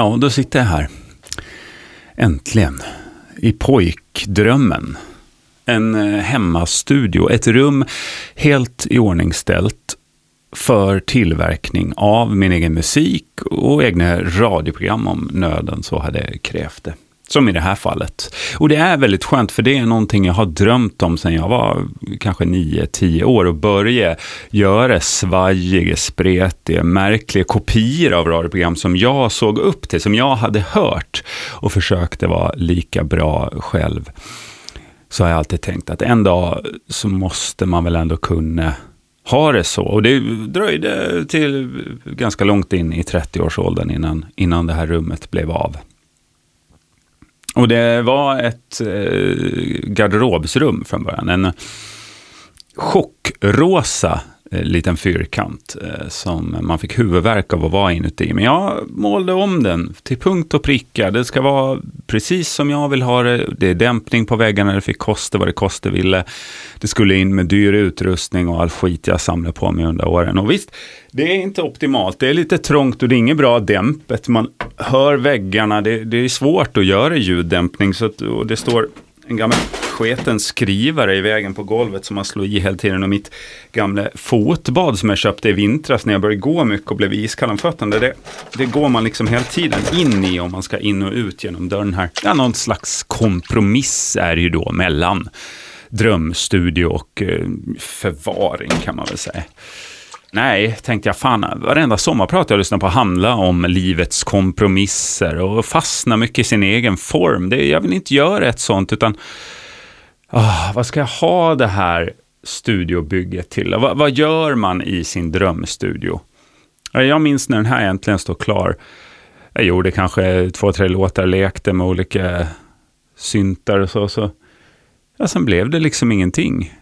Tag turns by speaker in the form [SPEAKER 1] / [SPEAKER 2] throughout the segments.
[SPEAKER 1] Ja, då sitter jag här. Äntligen. I pojkdrömmen. En eh, hemmastudio, ett rum helt iordningställt för tillverkning av min egen musik och egna radioprogram om nöden så hade krävt det. Som i det här fallet. Och det är väldigt skönt för det är någonting jag har drömt om sedan jag var kanske 9-10 år och började göra svajiga, spretiga, märkliga kopior av radioprogram som jag såg upp till, som jag hade hört och försökte vara lika bra själv. Så har jag alltid tänkt att en dag så måste man väl ändå kunna ha det så. Och det dröjde till ganska långt in i 30-årsåldern innan, innan det här rummet blev av. Och det var ett eh, garderobsrum från början. En chockrosa Eh, liten fyrkant eh, som man fick huvudvärk av att vara inuti. Men jag målade om den till punkt och pricka. Det ska vara precis som jag vill ha det. Det är dämpning på väggarna, det fick kosta vad det kosta ville. Det skulle in med dyr utrustning och all skit jag samlade på mig under åren. Och visst, det är inte optimalt. Det är lite trångt och det är inget bra dämpet. Man hör väggarna. Det, det är svårt att göra ljuddämpning. Så att, och det står en gammal sketen skrivare i vägen på golvet som man slår i hela tiden. Och mitt gamla fotbad som jag köpte i vintras när jag började gå mycket och blev iskall om fötterna. Det, det går man liksom hela tiden in i om man ska in och ut genom dörren här. Ja, någon slags kompromiss är ju då mellan drömstudio och eh, förvaring kan man väl säga. Nej, tänkte jag, fan, varenda sommarprat jag lyssnar på handlar om livets kompromisser och fastnar mycket i sin egen form. Det, jag vill inte göra ett sånt, utan oh, vad ska jag ha det här studiobygget till? Vad, vad gör man i sin drömstudio? Jag minns när den här äntligen står klar. Jag gjorde kanske två, tre låtar, lekte med olika syntar och så. så. Ja, sen blev det liksom ingenting.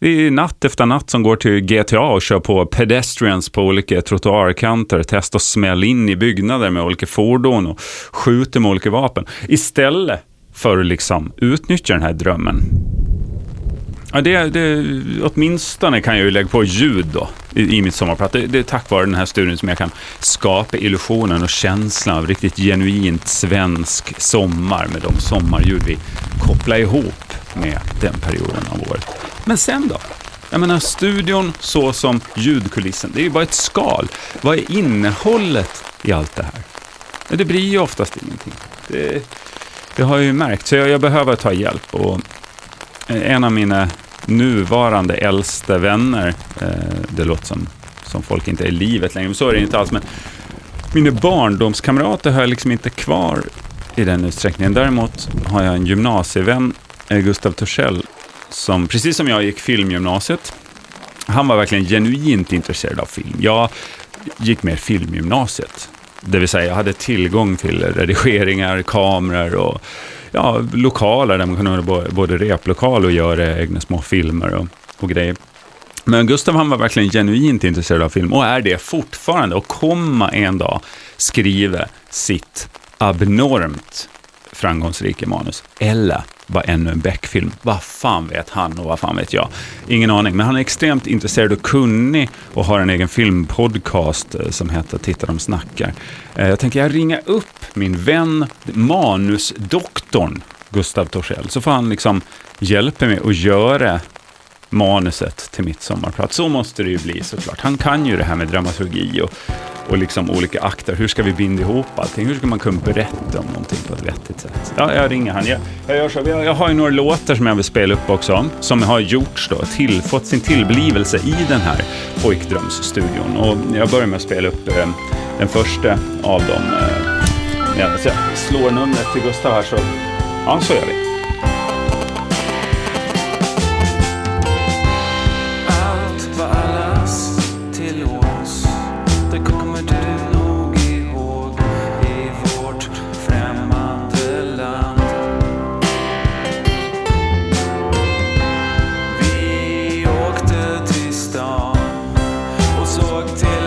[SPEAKER 1] Det är natt efter natt som går till GTA och kör på pedestrians på olika trottoarkanter, testar att smälla in i byggnader med olika fordon och skjuter med olika vapen. Istället för att liksom utnyttja den här drömmen. Ja, det, det, åtminstone kan jag ju lägga på ljud då i, i mitt sommarprat. Det, det, är tack vare den här studien som jag kan skapa illusionen och känslan av riktigt genuint svensk sommar med de sommarljud vi kopplar ihop med den perioden av året. Men sen då? Jag menar, studion så som ljudkulissen, det är ju bara ett skal. Vad är innehållet i allt det här? Det blir ju oftast ingenting. Det, det har jag ju märkt, så jag, jag behöver ta hjälp. Och eh, en av mina nuvarande äldsta vänner, eh, det låter som, som folk inte är i livet längre, men så är det inte alls. Men mina barndomskamrater har jag liksom inte kvar i den utsträckningen. Däremot har jag en gymnasievän, eh, Gustav Torssell, som precis som jag gick filmgymnasiet. Han var verkligen genuint intresserad av film. Jag gick mer filmgymnasiet. Det vill säga, jag hade tillgång till redigeringar, kameror och ja, lokaler där man kunde ha både replokal och göra egna små filmer och, och grejer. Men Gustav han var verkligen genuint intresserad av film och är det fortfarande och kommer en dag skriva sitt abnormt framgångsrika manus. Eller var ännu en Beck-film. Vad fan vet han och vad fan vet jag? Ingen aning, men han är extremt intresserad och kunnig och har en egen filmpodcast eh, som heter Titta de snackar. Eh, jag tänker jag ringa upp min vän, manusdoktorn Gustav Torssell, så får han liksom hjälpa mig att göra manuset till mitt sommarprat. Så måste det ju bli såklart. Han kan ju det här med dramaturgi och och liksom olika akter. Hur ska vi binda ihop allting? Hur ska man kunna berätta om någonting på ett vettigt sätt? Ja, jag ringer han. Jag, jag, gör så. Jag, jag har ju några låtar som jag vill spela upp också, som har gjorts då, till, fått sin tillblivelse i den här pojkdrömsstudion. Och jag börjar med att spela upp eh, den första av dem. Eh, jag slår numret till Gustav här så, ja, så gör vi.
[SPEAKER 2] locked in.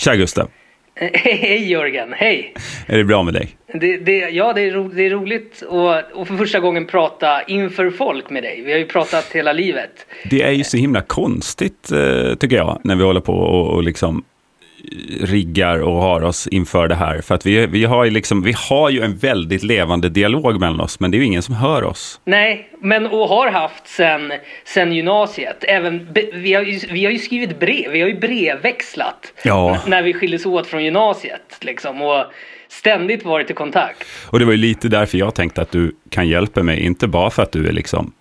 [SPEAKER 1] Tja Gustav.
[SPEAKER 2] Hej Jörgen, hej.
[SPEAKER 1] Är det bra med dig?
[SPEAKER 2] Det, det, ja, det är, ro, det är roligt att och för första gången prata inför folk med dig. Vi har ju pratat hela livet.
[SPEAKER 1] Det är ju så himla konstigt, eh, tycker jag, när vi håller på och, och liksom riggar och har oss inför det här. För att vi, vi, har ju liksom, vi har ju en väldigt levande dialog mellan oss, men det är ju ingen som hör oss.
[SPEAKER 2] Nej, men och har haft sen, sen gymnasiet. Även, vi, har ju, vi har ju skrivit brev, vi har ju brevväxlat
[SPEAKER 1] ja.
[SPEAKER 2] när vi skildes åt från gymnasiet. Liksom, och ständigt varit i kontakt.
[SPEAKER 1] Och det var ju lite därför jag tänkte att du kan hjälpa mig, inte bara för att du är liksom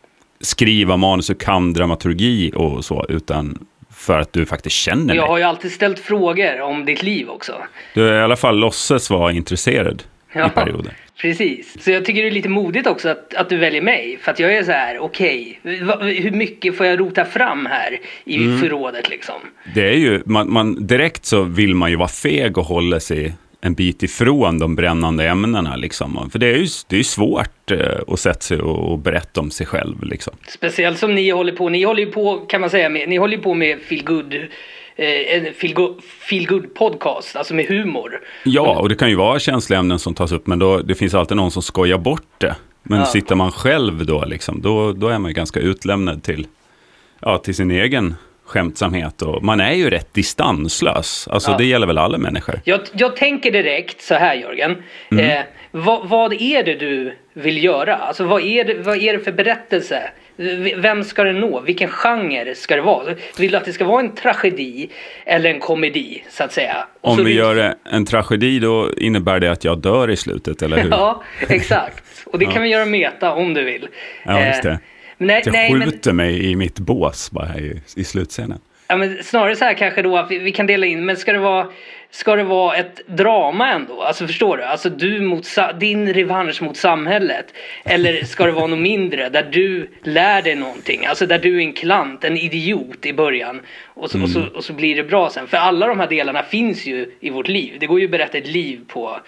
[SPEAKER 1] skriva manus och kan dramaturgi och så, utan för att du faktiskt känner mig.
[SPEAKER 2] Jag har ju alltid ställt frågor om ditt liv också.
[SPEAKER 1] Du i alla fall låtsas vara intresserad ja, i perioder.
[SPEAKER 2] Precis, så jag tycker det är lite modigt också att, att du väljer mig. För att jag är så här, okej, okay, hur mycket får jag rota fram här i mm. förrådet liksom?
[SPEAKER 1] Det är ju, man, man, direkt så vill man ju vara feg och hålla sig en bit ifrån de brännande ämnena. Liksom. För det är ju det är svårt eh, att sätta sig och, och, berätta om sig själv. Liksom.
[SPEAKER 2] Speciellt som ni håller på, ni håller ju på kan man säga, med, ni håller på med feel good eh, en feel good podcast, alltså med humor.
[SPEAKER 1] Ja, och det kan ju vara känsliga ämnen som tas upp, men då, det finns alltid någon som skojar bort det. Men ja. sitter man själv då, liksom, då, då är man ju ganska utlämnad till, ja, till sin egen skämtsamhet och man är ju rätt distanslös. Alltså ja. det gäller väl alla människor.
[SPEAKER 2] Jag, jag tänker direkt så här Jörgen. Mm. Eh, vad, vad, är det du vill göra? Alltså vad är det, vad är det för berättelse? Vem ska det nå? Vilken genre ska det vara? Vill du att det ska vara en tragedi eller en komedi så att säga?
[SPEAKER 1] Om vi gör en tragedi då innebär det att jag dör i slutet, eller hur?
[SPEAKER 2] ja, exakt. Och det kan vi göra meta om du vill.
[SPEAKER 1] Ja, just det. Nej, jag nej, skjuter men... mig i mitt bås bara i, i slutscenen.
[SPEAKER 2] Ja, men snarare så här kanske då att vi, vi, kan dela in, men ska det vara Ska det vara ett drama ändå? Alltså förstår du? Alltså du mot din revansch mot samhället. Eller ska det vara något mindre där du lär dig någonting? Alltså där du är en klant, en idiot i början. Och så, mm. och så, och så blir det bra sen. För alla de här delarna finns ju i vårt liv. Det går ju att berätta ett liv på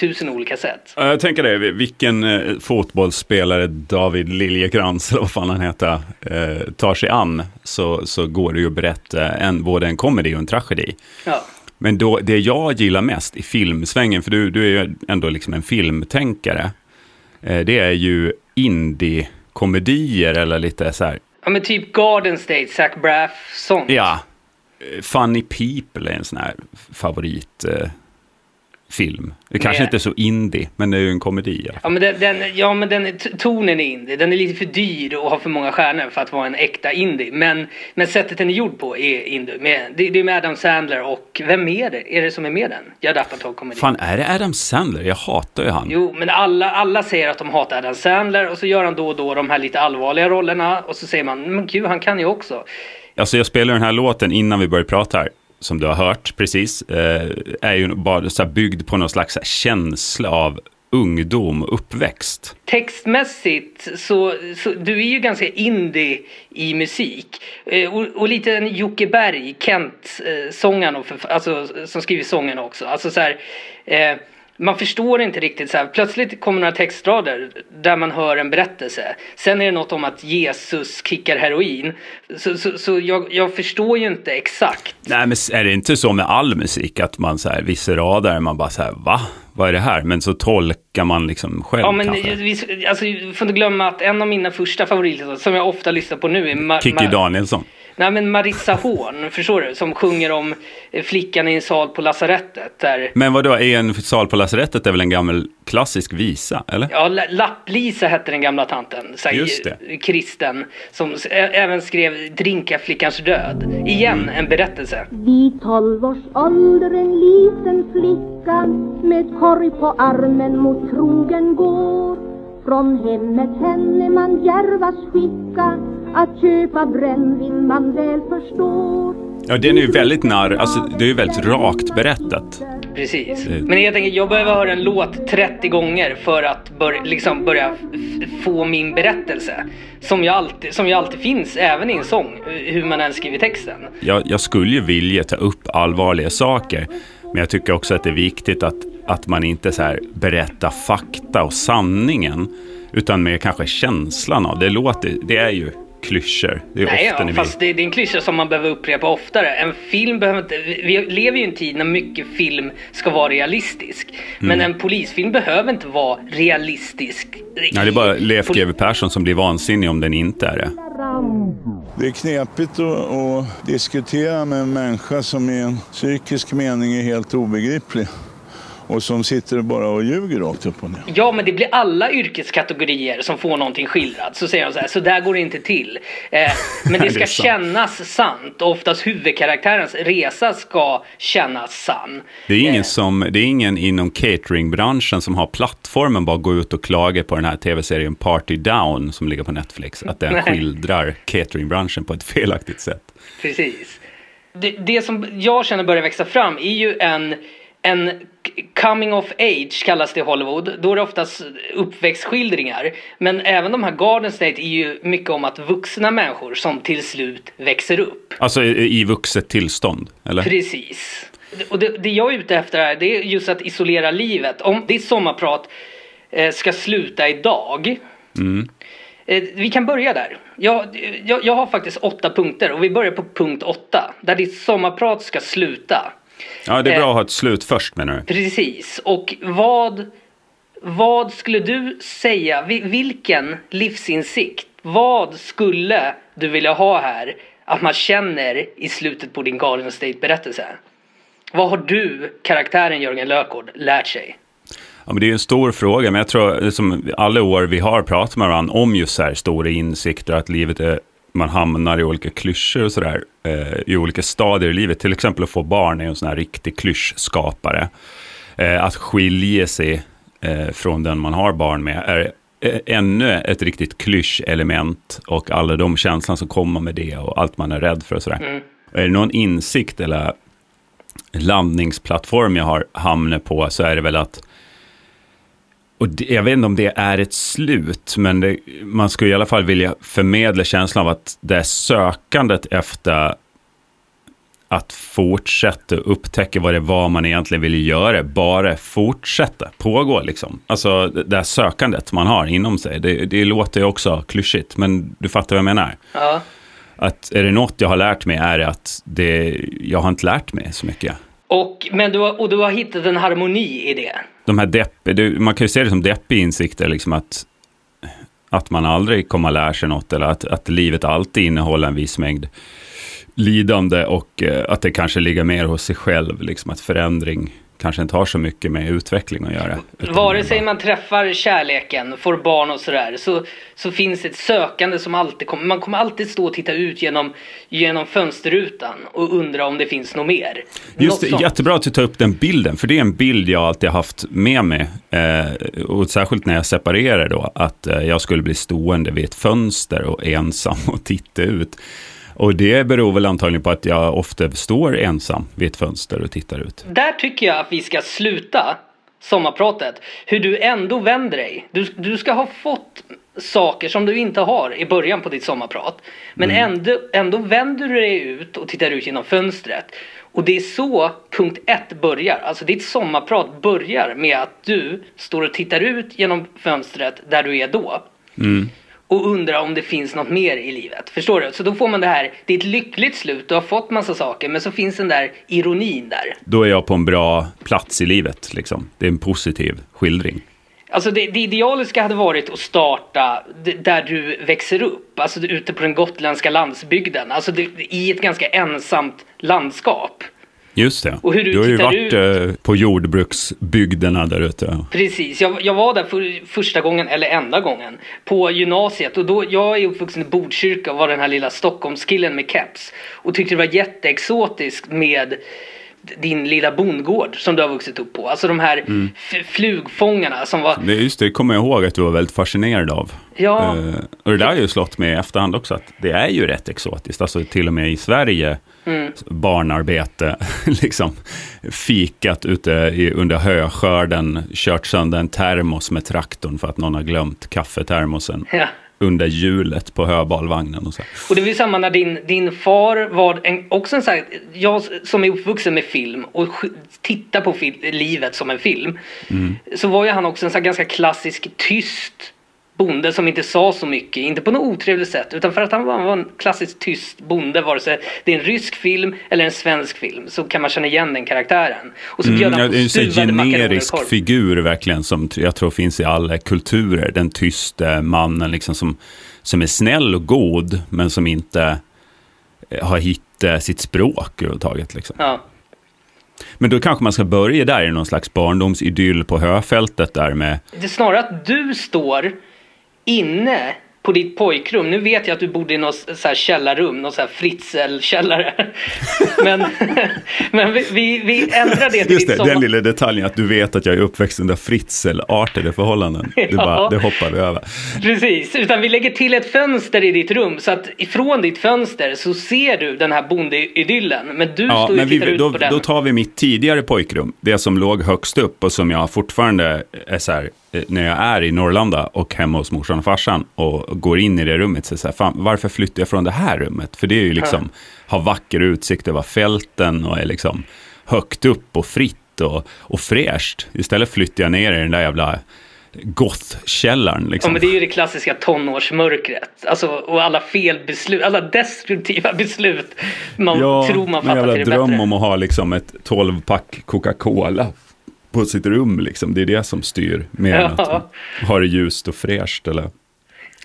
[SPEAKER 2] tusen olika sätt.
[SPEAKER 1] Jag tänker det, vilken eh, fotbollsspelare David Liljekrantz, eller vad fan han heter, eh, tar sig an, så, så går det ju att berätta en, både en komedi och en tragedi.
[SPEAKER 2] Ja.
[SPEAKER 1] Men då, det jag gillar mest i filmsvängen, för du, du är ju ändå liksom en filmtänkare, eh, det är ju indie-komedier eller lite så här.
[SPEAKER 2] Ja men typ Garden State, Zach Braff, sånt.
[SPEAKER 1] Ja. Funny People är en sån här favorit film. Det kanske Nej. inte är så indie, men det är ju en komedi.
[SPEAKER 2] Ja, men den, den, ja, men den, tonen är indie. Den är lite för dyr och har för många stjärnor för att vara en äkta indie. Men, men sättet den är gjord på är indie. Med, det, det är med Adam Sandler och vem är det? Är det som är med den? Judd Apatow-komedi.
[SPEAKER 1] Fan, är det Adam Sandler? Jag hatar ju han.
[SPEAKER 2] Jo, men alla, alla säger att de hatar Adam Sandler och så gör han då och då de här lite allvarliga rollerna och så säger man, men gud, han kan ju också.
[SPEAKER 1] Alltså jag spelar den här låten innan vi börjar prata här som du har hört precis, eh, är ju bara så byggd på någon slags känsla av ungdom, uppväxt.
[SPEAKER 2] Textmässigt så, så du är ju ganska indie i musik. Eh, och, och, lite en Jocke Berg, Kent-sångaren, eh, alltså, som skriver sångerna också. Alltså så här, eh, man förstår inte riktigt så här. Plötsligt kommer några textrader där man hör en berättelse. Sen är det något om att Jesus kickar heroin. Så, så, så jag, jag, förstår ju inte exakt.
[SPEAKER 1] Nej, men är det inte så med all musik att man så här, vissa rader, man bara så här, va? Vad är det här? Men så tolkar man liksom själv
[SPEAKER 2] Ja, men vi, alltså, får inte glömma att en av mina första favoriter som jag ofta lyssnar på nu är
[SPEAKER 1] Ma Kikki Danielsson.
[SPEAKER 2] Nej men Marissa Horn, förstår du? Som sjunger om eh, flickan i en sal på lasarettet. Där...
[SPEAKER 1] Men vad då är en sal på lasarettet är väl en gammal klassisk visa, eller?
[SPEAKER 2] Ja, Lapp-Lisa hette den gamla tanten. Såhär, Just det. Kristen. Som även skrev Drinka flickans död. Igen en berättelse.
[SPEAKER 3] Vid tolv års ålder en liten flicka med korg på armen mot krogen går. Från hemmet henne man djärvas skicka att köpa brännvin man väl förstår
[SPEAKER 1] Ja, den är ju väldigt narr, alltså det är ju väldigt rakt berättat.
[SPEAKER 2] Precis. Men jag tänker, jag behöver höra en låt 30 gånger för att bör, liksom börja få min berättelse. Som ju, alltid, som ju alltid finns, även i en sång, hur man än skriver texten.
[SPEAKER 1] Jag, jag skulle ju vilja ta upp allvarliga saker, men jag tycker också att det är viktigt att, att man inte så här berättar fakta och sanningen, utan mer kanske känslan av det. Låter, det är ju klyschor. Det är
[SPEAKER 2] Nej,
[SPEAKER 1] ofta
[SPEAKER 2] ja,
[SPEAKER 1] ni
[SPEAKER 2] fast det, det är en klyscha som man behöver upprepa oftare. En film behöver inte... Vi vi lever ju i en tid när mycket film ska vara realistisk. Men
[SPEAKER 1] Mm.
[SPEAKER 2] en polisfilm behöver inte vara realistisk.
[SPEAKER 1] Nej, det är bara Leif GW Persson som blir vansinnig om den inte är det.
[SPEAKER 4] Det är knepigt att, att diskutera med en människa som i en psykisk mening är helt obegriplig. Och som sitter bara och ljuger rakt upp och ner.
[SPEAKER 2] Ja, men det blir alla yrkeskategorier som får någonting skildrat. Så säger de så här, så där går det inte till. Eh, men det
[SPEAKER 1] Det
[SPEAKER 2] ska
[SPEAKER 1] sant.
[SPEAKER 2] kännas sant. Och oftast huvudkaraktärens resa ska kännas sann.
[SPEAKER 1] Det är ingen,
[SPEAKER 2] Eh,
[SPEAKER 1] som, det är ingen inom cateringbranschen som har plattformen bara gå ut och klaga på den här tv-serien Party Down som ligger på Netflix. Att den
[SPEAKER 2] Nej.
[SPEAKER 1] skildrar cateringbranschen på ett felaktigt sätt.
[SPEAKER 2] Precis. Det, det som jag känner börjar växa fram är ju en, en coming of age kallas det i Hollywood. Då är det oftast uppväxtskildringar. Men även de här Garden State är ju mycket om att vuxna människor som till slut växer upp.
[SPEAKER 1] Alltså i, i vuxet tillstånd, eller?
[SPEAKER 2] Precis. Och det, det jag är ute efter här det är just att isolera livet. Om ditt sommarprat eh, ska sluta idag. Eh, vi kan börja där. Jag, jag, jag har faktiskt åtta punkter och vi börjar på punkt åtta. Där ditt sommarprat ska sluta.
[SPEAKER 1] Ja, det är
[SPEAKER 2] Eh.
[SPEAKER 1] bra att ha ett slut först menar du?
[SPEAKER 2] Precis. Och vad, vad skulle du säga, vi- vilken livsinsikt, vad skulle du vilja ha här att man känner i slutet på din Garden State-berättelse? Vad har du, karaktären Jörgen Lökgård, lärt sig?
[SPEAKER 1] Ja, men det är en stor fråga, men jag tror som alla år vi har pratat med varandra om just så här stora insikter, att livet är, man hamnar i olika klyschor och sådär, eh, i olika stadier i livet. Till exempel att få barn är en sån här riktig klyschskapare. Eh, att skilja sig eh, från den man har barn med är eh, ännu ett riktigt klyschelement och alla de känslor som kommer med det och allt man är rädd för och sådär. Är det någon insikt eller landningsplattform jag har hamnat på så är det väl att och det, jag vet inte om det är ett slut, men det, man skulle i alla fall vilja förmedla känslan av att det är sökandet efter att fortsätta upptäcka vad det var man egentligen ville göra, bara fortsätta, pågå liksom. Alltså det det här sökandet man har inom sig, det, det låter ju också klyschigt, men du fattar vad jag menar.
[SPEAKER 2] Ja.
[SPEAKER 1] Att är det något jag har lärt mig är det att det, jag har inte lärt mig så mycket.
[SPEAKER 2] Och, men du har, och du har hittat en harmoni i det
[SPEAKER 1] de här depp, det, man kan ju se det som deppiga insikter, liksom att, att man aldrig kommer att lära sig något, eller att, att livet alltid innehåller en viss mängd lidande och eh, att det kanske ligger mer hos sig själv, liksom att förändring kanske inte har så mycket med utveckling att göra.
[SPEAKER 2] Vare sig
[SPEAKER 1] bara-
[SPEAKER 2] man träffar kärleken, får barn och sådär så, så finns ett sökande som alltid kommer. Man kommer alltid stå och titta ut genom, genom fönsterrutan och undra om det finns något mer.
[SPEAKER 1] Just
[SPEAKER 2] Något
[SPEAKER 1] det, jättebra att du tar upp den bilden, för det är en bild jag alltid har haft med mig. Eh, och särskilt när jag separerar då, att eh, jag skulle bli stående vid ett fönster och ensam och titta ut. Och det beror väl antagligen på att jag ofta står ensam vid ett fönster och tittar ut.
[SPEAKER 2] Där tycker jag att vi ska sluta sommarpratet. Hur du ändå vänder dig. Du, du ska ha fått saker som du inte har i början på ditt sommarprat. Men ändå, ändå vänder du dig ut och tittar ut genom fönstret. Och det är så punkt ett börjar. Alltså ditt sommarprat börjar med att du står och tittar ut genom fönstret där du är då. Och undrar om det finns något mer i livet. Förstår du? Så då får man det här, det är ett lyckligt slut, du har fått massa saker men så finns den där ironin där.
[SPEAKER 1] Då är jag på en bra plats i livet, liksom. Det är en positiv skildring.
[SPEAKER 2] Alltså det, det idealiska hade varit att starta där du växer upp, alltså ute på den gotländska landsbygden, alltså det, i ett ganska ensamt landskap.
[SPEAKER 1] Just det.
[SPEAKER 2] Och hur du
[SPEAKER 1] har ju varit eh, på jordbruksbygderna där ute.
[SPEAKER 2] Precis, jag, jag var där för, första gången, eller enda gången, på gymnasiet och då, jag är uppvuxen i Botkyrka och var den här lilla Stockholmskillen med keps och tyckte det var jätteexotiskt med din lilla bondgård som du har vuxit upp på. Alltså de här f- flugfångarna som var...
[SPEAKER 1] Det, just det, kommer jag ihåg att du var väldigt fascinerad av.
[SPEAKER 2] Ja.
[SPEAKER 1] Eh, och det där har ju slått mig i efterhand också, att det är ju rätt exotiskt. Alltså till och med i Sverige,
[SPEAKER 2] Mm.
[SPEAKER 1] barnarbete, liksom fikat ute i, under höskörden, kört sönder en termos med traktorn för att någon har glömt kaffetermosen
[SPEAKER 2] Ja.
[SPEAKER 1] Under hjulet på höbalvagnen och så.
[SPEAKER 2] Och det var ju samma när din, din far var en, också en sån här, jag som är uppvuxen med film och tittar på livet som en film. Så var ju han också en sån här ganska klassisk tyst bonde som inte sa så mycket, inte på något otrevligt sätt, utan för att han var, en klassiskt tyst bonde, vare sig det är en rysk film eller en svensk film, så kan man känna igen den karaktären. Och så bjöd
[SPEAKER 1] Mm,
[SPEAKER 2] han på
[SPEAKER 1] en
[SPEAKER 2] stuvade makaroner och
[SPEAKER 1] generisk figur verkligen som jag tror finns i alla kulturer. Den tyste mannen liksom som, som är snäll och god men som inte eh, har hittat sitt språk överhuvudtaget. Liksom.
[SPEAKER 2] Ja.
[SPEAKER 1] Men då kanske man ska börja där i någon slags barndomsidyll på höfältet där med
[SPEAKER 2] Det är snarare att du står inne på ditt pojkrum. Nu vet jag att du bodde i något så här källarrum, någon så här Fritzl-källare. men men vi, vi, vi ändrar det till
[SPEAKER 1] Just det, den
[SPEAKER 2] sommar...
[SPEAKER 1] lilla detaljen att du vet att jag är uppväxt under Fritzl-artade förhållanden. Det,
[SPEAKER 2] Ja.
[SPEAKER 1] bara, det hoppar vi över.
[SPEAKER 2] Precis, utan vi lägger till ett fönster i ditt rum så att ifrån ditt fönster så ser du den här bondeidyllen. Men du
[SPEAKER 1] Ja,
[SPEAKER 2] står
[SPEAKER 1] men
[SPEAKER 2] och
[SPEAKER 1] vi,
[SPEAKER 2] tittar ut
[SPEAKER 1] då,
[SPEAKER 2] på den.
[SPEAKER 1] då tar vi mitt tidigare pojkrum, det som låg högst upp och som jag fortfarande är så här, när jag är i Norrlanda och hemma hos morsan och farsan och går in i det rummet, så är det så här, fan, varför flyttar jag från det här rummet? För det är ju liksom, har vacker utsikt över fälten och är liksom högt upp och fritt och, och fräscht. Istället flyttar jag ner i den där jävla gothkällaren.
[SPEAKER 2] Ja,
[SPEAKER 1] Liksom.
[SPEAKER 2] men det är ju det klassiska tonårsmörkret. Alltså, och alla felbeslut, alla destruktiva beslut man tror man fattar till det
[SPEAKER 1] dröm
[SPEAKER 2] bättre.
[SPEAKER 1] om att ha liksom ett 12-pack Coca-Cola på sitt rum. Liksom. Det är det som styr. Mer än
[SPEAKER 2] Ja.
[SPEAKER 1] att ha det ljust och fräscht eller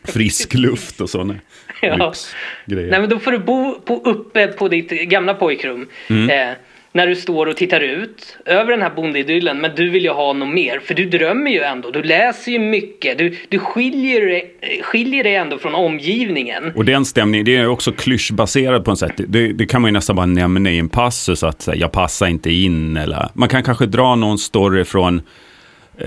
[SPEAKER 1] frisk luft och sådana
[SPEAKER 2] Ja.
[SPEAKER 1] lyxgrejer.
[SPEAKER 2] Nej men då får du bo på, uppe på ditt gamla pojkrum.
[SPEAKER 1] Mm.
[SPEAKER 2] Eh, när du står och tittar ut över den här bondeidyllen. Men du vill ju ha något mer. För du drömmer ju ändå. Du läser ju mycket. Du, du skiljer, dig- skiljer dig ändå från omgivningen.
[SPEAKER 1] Och den stämningen, det är också klyschbaserad på något sätt. Det, det kan man ju nästan bara nämna i en passus att jag passar inte in eller man kan kanske dra någon story från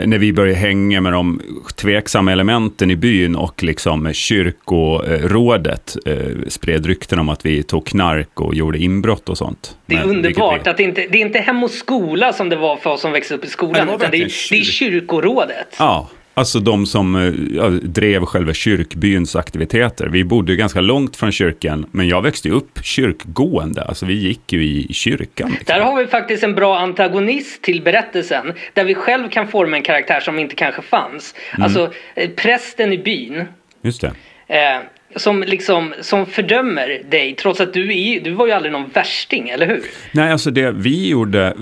[SPEAKER 1] när vi började hänga med de tveksamma elementen i byn och liksom kyrkorådet eh, spred rykten om att vi tog knark och gjorde inbrott och sånt.
[SPEAKER 2] Det är
[SPEAKER 1] Men,
[SPEAKER 2] underbart
[SPEAKER 1] vi-
[SPEAKER 2] att det inte det är inte hem och skola som det var för oss som växte upp i
[SPEAKER 1] Nej,
[SPEAKER 2] skolan.
[SPEAKER 1] det var
[SPEAKER 2] utan det är, det är
[SPEAKER 1] kyr-
[SPEAKER 2] kyrkorådet.
[SPEAKER 1] Ja, alltså de som eh, ja, drev själva kyrkbyns aktiviteter. Vi bodde ganska långt från kyrkan, men jag växte upp kyrkgående. Alltså vi gick ju i kyrkan. Liksom.
[SPEAKER 2] Där har vi faktiskt en bra antagonist till berättelsen. Där vi själv kan forma en karaktär som inte kanske fanns.
[SPEAKER 1] Mm.
[SPEAKER 2] Alltså eh, prästen i byn.
[SPEAKER 1] Just det.
[SPEAKER 2] Eh, som liksom som fördömer dig trots att du, är, du var ju aldrig någon värsting, eller hur?
[SPEAKER 1] Nej, alltså det vi gjorde,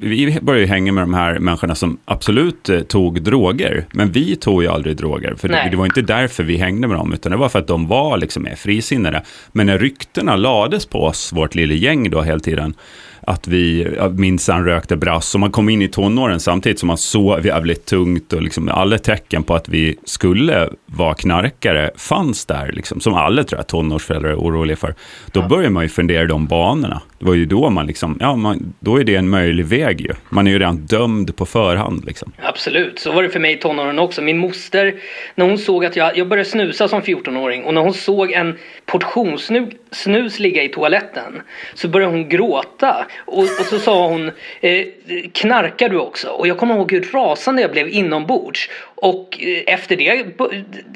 [SPEAKER 1] vi började hänga med de här människorna som absolut eh, tog droger, men vi tog ju aldrig droger, för det, det var inte därför vi hängde med dem, utan det var för att de var liksom mer frisinnade. Men när ryktena lades på oss, vårt lilla gäng då hela tiden, att vi minsann rökte brass och man kom in i tonåren samtidigt som man sov jävligt tungt och liksom alla tecken på att vi skulle vara knarkare fanns där, liksom, som alla tror jag tonårsföräldrar är oroliga för. Då börjar man ju fundera i de banorna. Det var ju då man liksom, ja, man, då är det en möjlig väg ju. Man är ju redan dömd på förhand liksom.
[SPEAKER 2] Absolut, så var det för mig i tonåren också. Min moster, när hon såg att jag, jag började snusa som 14-åring och när hon såg en portion snus, snus ligga i toaletten så började hon gråta och, och så sa hon eh, knarkar du också? Och jag kommer ihåg hur rasande jag blev inombords. Och eh, efter det,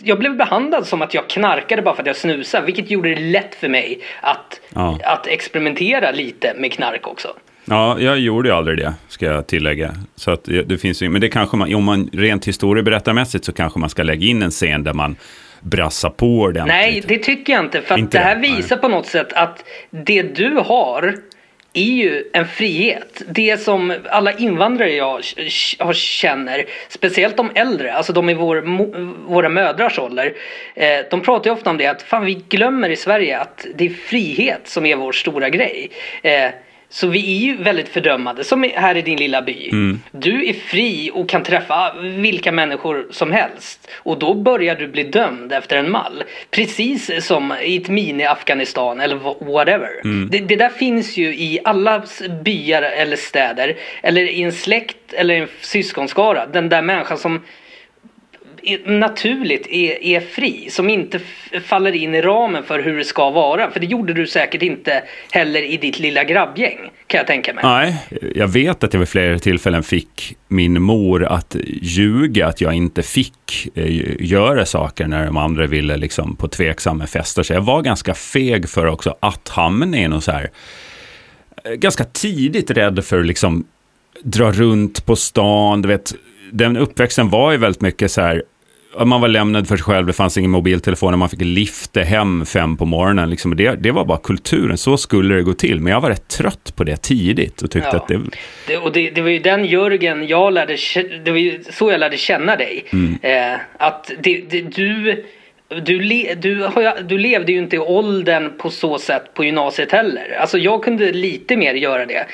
[SPEAKER 2] jag blev behandlad som att jag knarkade bara för att jag snusade vilket gjorde det lätt för mig att,
[SPEAKER 1] Ja.
[SPEAKER 2] att experimentera lite med knark också.
[SPEAKER 1] Ja, jag gjorde ju aldrig det, ska jag tillägga. Så att det, finns ju, men det kanske man, om man rent historieberättarmässigt så kanske man ska lägga in en scen där man brassar på ordentligt.
[SPEAKER 2] Nej, det tycker jag inte. För att
[SPEAKER 1] Inte
[SPEAKER 2] det här visar på något sätt att det du har är ju en frihet. Det som alla invandrare jag känner, speciellt de äldre, alltså de i vår, våra mödrars ålder, eh, de pratar ju ofta om det att fan vi glömmer i Sverige att det är frihet som är vår stora grej. Eh, så vi är ju väldigt fördömande, som här i din lilla by. Du är fri och kan träffa vilka människor som helst. Och då börjar du bli dömd efter en mall. Precis som i ett mini-Afghanistan eller wha- whatever. Det, det där finns ju i alla byar eller städer. Eller i en släkt eller en syskonskara. Den där människan som naturligt är, är fri. Som inte faller in i ramen för hur det ska vara. För det gjorde du säkert inte heller i ditt lilla grabbgäng. Kan jag tänka mig.
[SPEAKER 1] Nej, jag vet att jag vid flera tillfällen fick min mor att ljuga att jag inte fick eh, göra saker när de andra ville liksom på tveksamma fester. Så jag var ganska feg för också att hamna i någon så här, eh, ganska tidigt rädd för att liksom dra runt på stan, du vet, den uppväxten var ju väldigt mycket så här, man var lämnad för sig själv, det fanns ingen mobiltelefon, man fick lifta hem fem på morgonen. Liksom. Det, det var bara kulturen, så skulle det gå till. Men jag var rätt trött på det tidigt och tyckte
[SPEAKER 2] Ja.
[SPEAKER 1] att det...
[SPEAKER 2] Det, och det, det var ju den Jörgen jag lärde det var ju så jag lärde känna dig.
[SPEAKER 1] Mm.
[SPEAKER 2] Eh, att det, det, du, du, le, du, du levde ju inte i åldern på så sätt på gymnasiet heller. Alltså jag kunde lite mer göra det.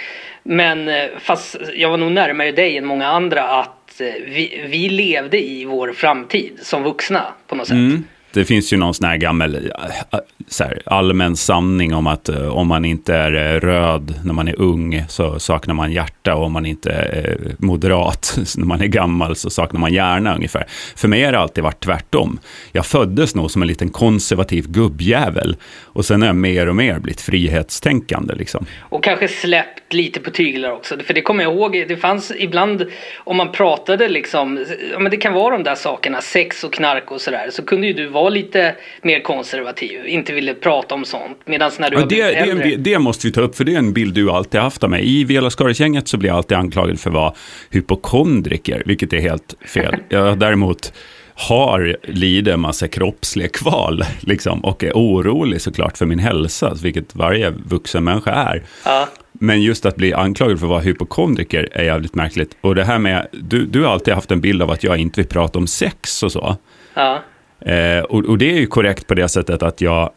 [SPEAKER 2] Men eh, fast jag var nog närmare dig än många andra att Eh, vi, vi levde i vår framtid som vuxna på något sätt.
[SPEAKER 1] Mm. Det finns ju någon sån här gammal eh, så här, allmän sanning om att eh, om man inte är eh, röd när man är ung så saknar man hjärta och om man inte är eh, moderat när man är gammal så saknar man hjärna ungefär. För mig har det alltid varit tvärtom. Jag föddes nog som en liten konservativ gubbjävel och sen har jag mer och mer blivit frihetstänkande liksom.
[SPEAKER 2] Och kanske släppt lite på tyglar också. För det kommer jag ihåg, det fanns ibland om man pratade liksom, ja men det kan vara de där sakerna, sex och knark och sådär. Så kunde ju du vara lite mer konservativ, inte ville prata om sånt. Medan när du
[SPEAKER 1] Ja, det,
[SPEAKER 2] äldre.
[SPEAKER 1] det måste vi ta upp, för det är en bild du alltid haft av mig. I Vela Skaris-gänget så blir jag alltid anklagad för att vara hypokondriker, vilket är helt fel. Jag däremot har, lider en massa kroppsliga kval, liksom, och är orolig såklart för min hälsa, vilket varje vuxen människa är.
[SPEAKER 2] Ja.
[SPEAKER 1] Men just att bli anklagad för att vara hypokondriker är jävligt märkligt. Och det här med, du, du har alltid haft en bild av att jag inte vill prata om sex och så.
[SPEAKER 2] Ja.
[SPEAKER 1] Eh, och, och det är ju korrekt på det sättet att jag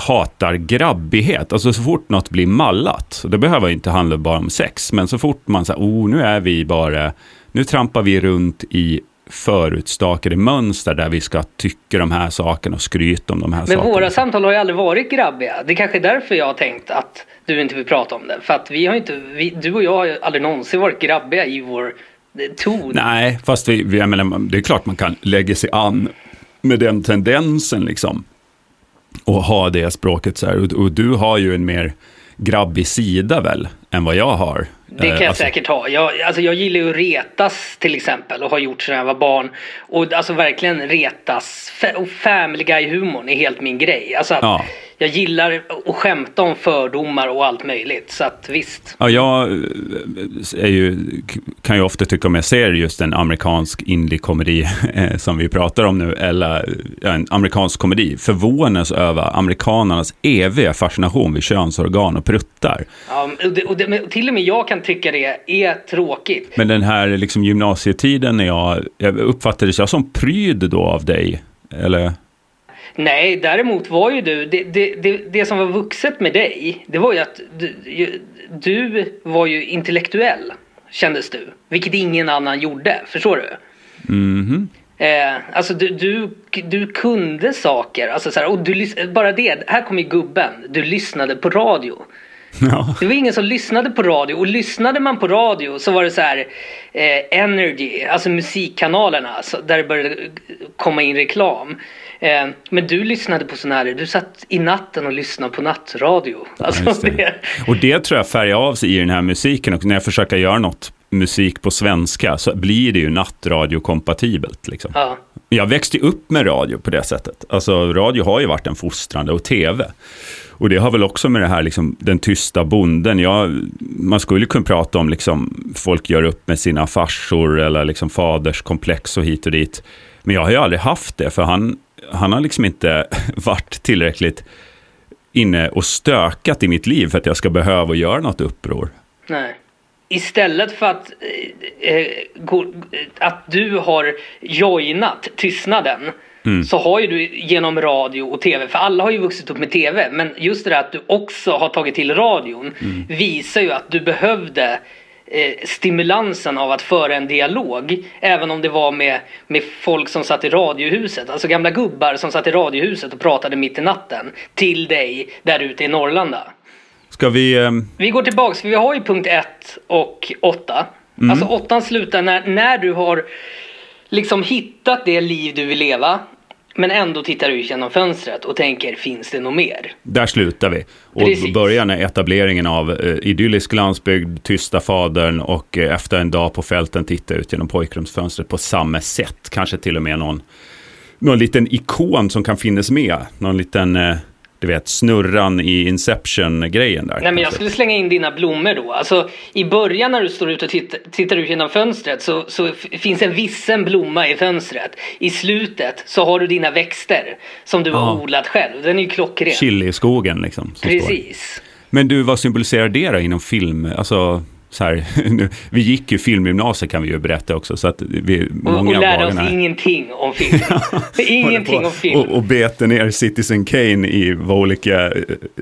[SPEAKER 1] hatar grabbighet. Alltså så fort något blir mallat, och det behöver inte handla bara om sex, men så fort man säger, oh nu är vi bara, nu trampar vi runt i förutstakade mönster där vi ska tycka de här sakerna och skryta om de här
[SPEAKER 2] Men
[SPEAKER 1] sakerna.
[SPEAKER 2] våra samtal har ju aldrig varit grabbiga. Det är kanske är därför jag har tänkt att du inte vill prata om det. För att vi har inte, vi, du och jag har ju aldrig någonsin varit grabbiga i vår eh, ton.
[SPEAKER 1] Nej, fast vi, vi, menar, det är klart man kan lägga sig an med den tendensen liksom. Och ha det språket så här. Och, och du har ju en mer grabbig sida väl, än vad jag har.
[SPEAKER 2] Det kan
[SPEAKER 1] Eh,
[SPEAKER 2] jag
[SPEAKER 1] alltså-
[SPEAKER 2] säkert ha. Jag, alltså jag gillar ju att retas till exempel och har gjort sedan jag var barn. Och alltså verkligen retas. Och Family Guy-humorn är helt min grej. Alltså att
[SPEAKER 1] Ja.
[SPEAKER 2] jag gillar att skämta om fördomar och allt möjligt. Så att visst.
[SPEAKER 1] Ja, jag eh, ju, kan ju ofta tycka om jag ser just en amerikansk indie-komedi eh, som vi pratar om nu, eller ja, en amerikansk komedi, förvånas över amerikanernas eviga fascination vid könsorgan och pruttar.
[SPEAKER 2] Ja, och det, och det, till och med jag kan tycka det är tråkigt.
[SPEAKER 1] Men den här liksom gymnasietiden när jag, jag uppfattades jag som pryd då av dig? Eller?
[SPEAKER 2] Nej, däremot var ju du, det, det, det, det som var vuxet med dig, det var ju att du, du var ju intellektuell, kändes du. Vilket ingen annan gjorde, förstår du?
[SPEAKER 1] Mhm.
[SPEAKER 2] Eh, alltså du, du, du kunde saker, alltså så här, och du, bara det, här kommer gubben, du lyssnade på radio.
[SPEAKER 1] Ja.
[SPEAKER 2] Det var ingen som lyssnade på radio och lyssnade man på radio så var det så här eh, Energy, alltså musikkanalerna där det började komma in reklam. Eh, men du lyssnade på sån här, du satt i natten och lyssnade på nattradio. Alltså
[SPEAKER 1] Just det.
[SPEAKER 2] det.
[SPEAKER 1] Och det tror jag färgar av sig i den här musiken. Och när jag försöker göra något musik på svenska så blir det ju nattradiokompatibelt. Liksom.
[SPEAKER 2] Ja.
[SPEAKER 1] Jag växte upp med radio på det sättet. Alltså radio har ju varit en fostrande och tv. Och det har väl också med det här, liksom, den tysta bonden. Jag, man skulle kunna prata om, liksom, folk gör upp med sina farsor eller liksom faderskomplex och hit och dit. Men jag har ju aldrig haft det, för han, han har liksom inte varit tillräckligt inne och stökat i mitt liv för att jag ska behöva göra något uppror.
[SPEAKER 2] Nej. Istället för att, eh, eh, gå, att du har joinat tystnaden så har ju du genom radio och tv, för alla har ju vuxit upp med tv, men just det där att du också har tagit till radion visar ju att du behövde eh, stimulansen av att föra en dialog. Även om det var med, med folk som satt i radiohuset, alltså gamla gubbar som satt i radiohuset och pratade mitt i natten till dig där ute i Norrlanda.
[SPEAKER 1] Ska vi... Eh,
[SPEAKER 2] Vi går tillbaks, för vi har ju punkt 1 och 8.
[SPEAKER 1] Mm.
[SPEAKER 2] Alltså 8 slutar när, när du har liksom hittat det liv du vill leva. Men ändå tittar du ut genom fönstret och tänker, finns det något mer?
[SPEAKER 1] Där slutar vi. Och
[SPEAKER 2] Precis.
[SPEAKER 1] börjar när etableringen av eh, idyllisk landsbygd, tysta fadern och eh, efter en dag på fälten titta ut genom pojkrumsfönstret på samma sätt. Kanske till och med någon, någon liten ikon som kan finnas med. Någon liten eh, du vet, snurran i Inception-grejen där.
[SPEAKER 2] Nej men jag skulle slänga in dina blommor då. Alltså i början när du står ute och tittar, tittar ut genom fönstret så, så finns en vissen blomma i fönstret. I slutet så har du dina växter som du
[SPEAKER 1] Ja.
[SPEAKER 2] har odlat själv. Den är ju klockren.
[SPEAKER 1] Chili-skogen liksom. som står.
[SPEAKER 2] Precis.
[SPEAKER 1] Men du, vad symboliserar det då inom film? Alltså, så här, nu, vi gick ju filmgymnasiet kan vi ju berätta också, så att vi,
[SPEAKER 2] Och,
[SPEAKER 1] många
[SPEAKER 2] och lärde oss
[SPEAKER 1] dagarna-
[SPEAKER 2] ingenting om film. ingenting
[SPEAKER 1] på
[SPEAKER 2] om film.
[SPEAKER 1] Och, och bete ner Citizen Kane i vad olika eh,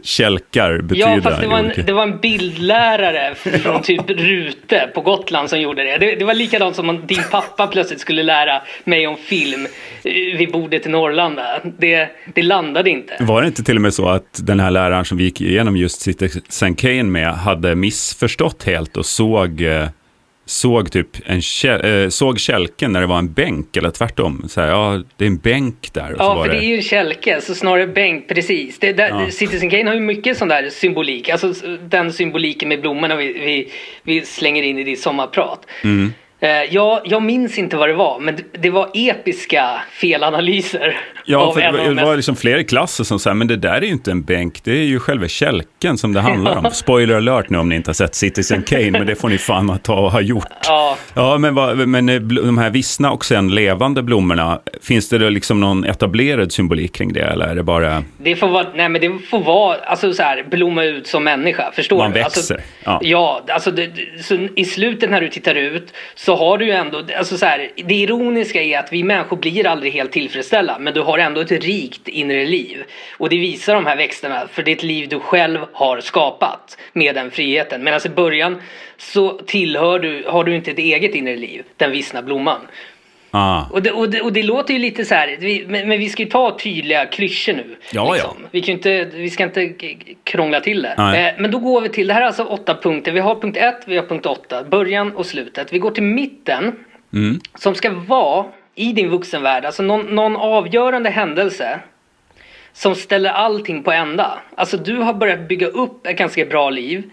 [SPEAKER 1] kälkar betyder.
[SPEAKER 2] Ja, fast det var, en,
[SPEAKER 1] olika-
[SPEAKER 2] det var en bildlärare från typ Rute på Gotland som gjorde det. Det, det var likadant som om din pappa plötsligt skulle lära mig om film eh, vid bordet i Norrlanda. Det, det landade inte.
[SPEAKER 1] Var det inte till och med så att den här läraren som vi gick igenom just Citizen Kane med hade missförstått helt och såg, eh, såg typ en eh, såg kälken när det var en bänk eller tvärtom. Så här, ja, det är en bänk där.
[SPEAKER 2] Ja, för det är ju en kälke, så snarare bänk, precis. Det där,
[SPEAKER 1] Ja.
[SPEAKER 2] Citizen Kane har ju mycket sån där symbolik. Alltså den symboliken med blommorna vi, vi, vi slänger in i ditt sommarprat.
[SPEAKER 1] Mm.
[SPEAKER 2] Eh, jag, jag minns inte vad det var, men det, var episka felanalyser.
[SPEAKER 1] Ja, för det det var liksom flera klassen som sa, men det där är ju inte en bänk, det är ju själva kälken som det handlar om. Spoiler alert nu om ni inte har sett Citizen Kane, men det får ni fan ta och ha gjort.
[SPEAKER 2] Ja,
[SPEAKER 1] Ja, men, vad, men eh, de här vissna och sen levande blommorna, finns det då liksom någon etablerad symbolik kring det, eller är det bara...
[SPEAKER 2] det får vara, nej men det får vara, alltså så här, blomma ut som människa, förstår
[SPEAKER 1] Man
[SPEAKER 2] du? Alltså,
[SPEAKER 1] växer, ja.
[SPEAKER 2] ja, alltså det, i slutet när du tittar ut så har du ju ändå, alltså så här, det ironiska är att vi människor blir aldrig helt tillfredsställda, men du har ändå ett rikt inre liv. Och det visar de här växterna för det är ett liv du själv har skapat med den friheten. Medan alltså i början så tillhör du, har du inte ett eget inre liv, den vissna blomman.
[SPEAKER 1] Ah,
[SPEAKER 2] Och det, och, det, och det låter ju lite så här, vi, men, men vi ska ju ta tydliga klyschor nu.
[SPEAKER 1] Ja, ja.
[SPEAKER 2] Vi, kan inte, vi ska inte krångla till det. Eh, men då går vi till, det här är alltså åtta punkter. Vi har punkt ett, vi har punkt åtta, början och slutet. Vi går till mitten
[SPEAKER 1] mm,
[SPEAKER 2] som ska vara i din vuxenvärld, alltså någon, någon avgörande händelse som ställer allting på ända. Alltså du har börjat bygga upp ett ganska bra liv.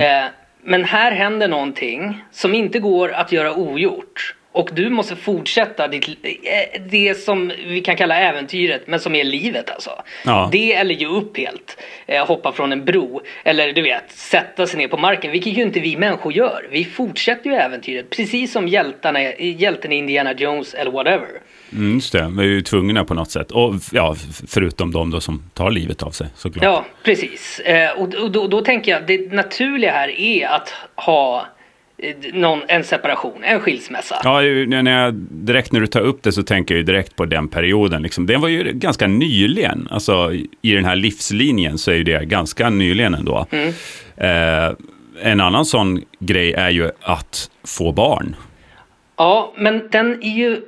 [SPEAKER 2] Eh, men här händer någonting som inte går att göra ogjort. Och du måste fortsätta ditt, eh, det som vi kan kalla äventyret, men som är livet alltså.
[SPEAKER 1] Ja.
[SPEAKER 2] Det eller ge upp helt. Eh, hoppa från en bro. Eller du vet, sätta sig ner på marken. Vilket ju inte vi människor gör. Vi fortsätter ju äventyret. Precis som hjältarna, hjälten i Indiana Jones eller whatever.
[SPEAKER 1] mm, just det, vi är ju tvungna på något sätt. Och ja, förutom de då som tar livet av sig, såklart.
[SPEAKER 2] Ja, precis. Eh, och då, då tänker jag det naturliga här är att ha någon, en separation, en skilsmässa.
[SPEAKER 1] Ja, när jag, direkt när du tar upp det så tänker jag direkt på den perioden. Liksom. Den var ju ganska nyligen. Alltså i den här livslinjen så är ju det ganska nyligen ändå. Eh, en annan sån grej är ju att få barn.
[SPEAKER 2] Ja, men den är ju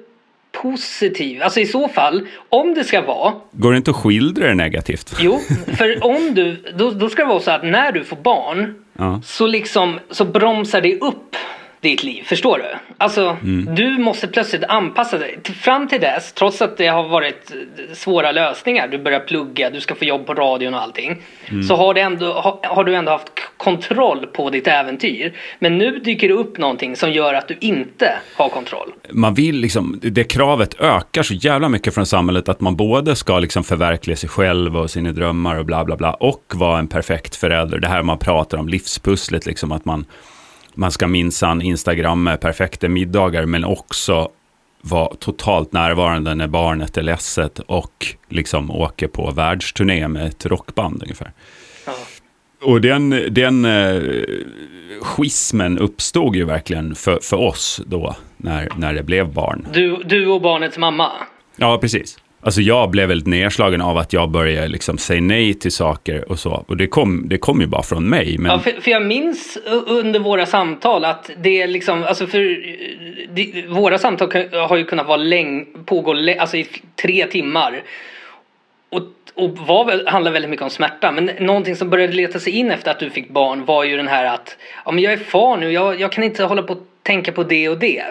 [SPEAKER 2] positiv. Alltså i så fall, om det ska vara
[SPEAKER 1] Går det inte att skildra det negativt?
[SPEAKER 2] Jo, för om du, då, då ska det vara så att när du får barn
[SPEAKER 1] Ja.
[SPEAKER 2] så liksom så bromsar det upp ditt liv, förstår du? Alltså, du måste plötsligt anpassa dig. Fram till dess, trots att det har varit eh, svåra lösningar, du börjar plugga, du ska få jobb på radion och allting, så har, det ändå, har, har du ändå haft kontroll på ditt äventyr. Men nu dyker det upp någonting som gör att du inte har kontroll.
[SPEAKER 1] man vill liksom, det kravet ökar så jävla mycket från samhället att man både ska liksom förverkliga sig själv och sina drömmar och bla bla bla och vara en perfekt förälder. Det här man pratar om, livspusslet, liksom att man, man ska minsann instagramma perfekta middagar men också vara totalt närvarande när barnet är ledset och liksom åker på världsturné med ett rockband ungefär.
[SPEAKER 2] Ja.
[SPEAKER 1] Och den, den eh, schismen uppstod ju verkligen för, för oss då, när, när det blev barn.
[SPEAKER 2] Du, du och barnets mamma.
[SPEAKER 1] Ja, precis. Alltså jag blev väldigt nedslagen av att jag började liksom säga nej till saker och så. Och det kom, det kom ju bara från mig. Men
[SPEAKER 2] Ja, för, för jag minns under våra samtal att det är liksom, alltså för det, våra samtal har ju kunnat vara läng, pågå alltså i tre timmar. Och, och var handlar väldigt mycket om smärta. Men någonting som började leta sig in efter att du fick barn var ju den här att ja, men jag är far nu, jag, jag kan inte hålla på och tänka på det och det.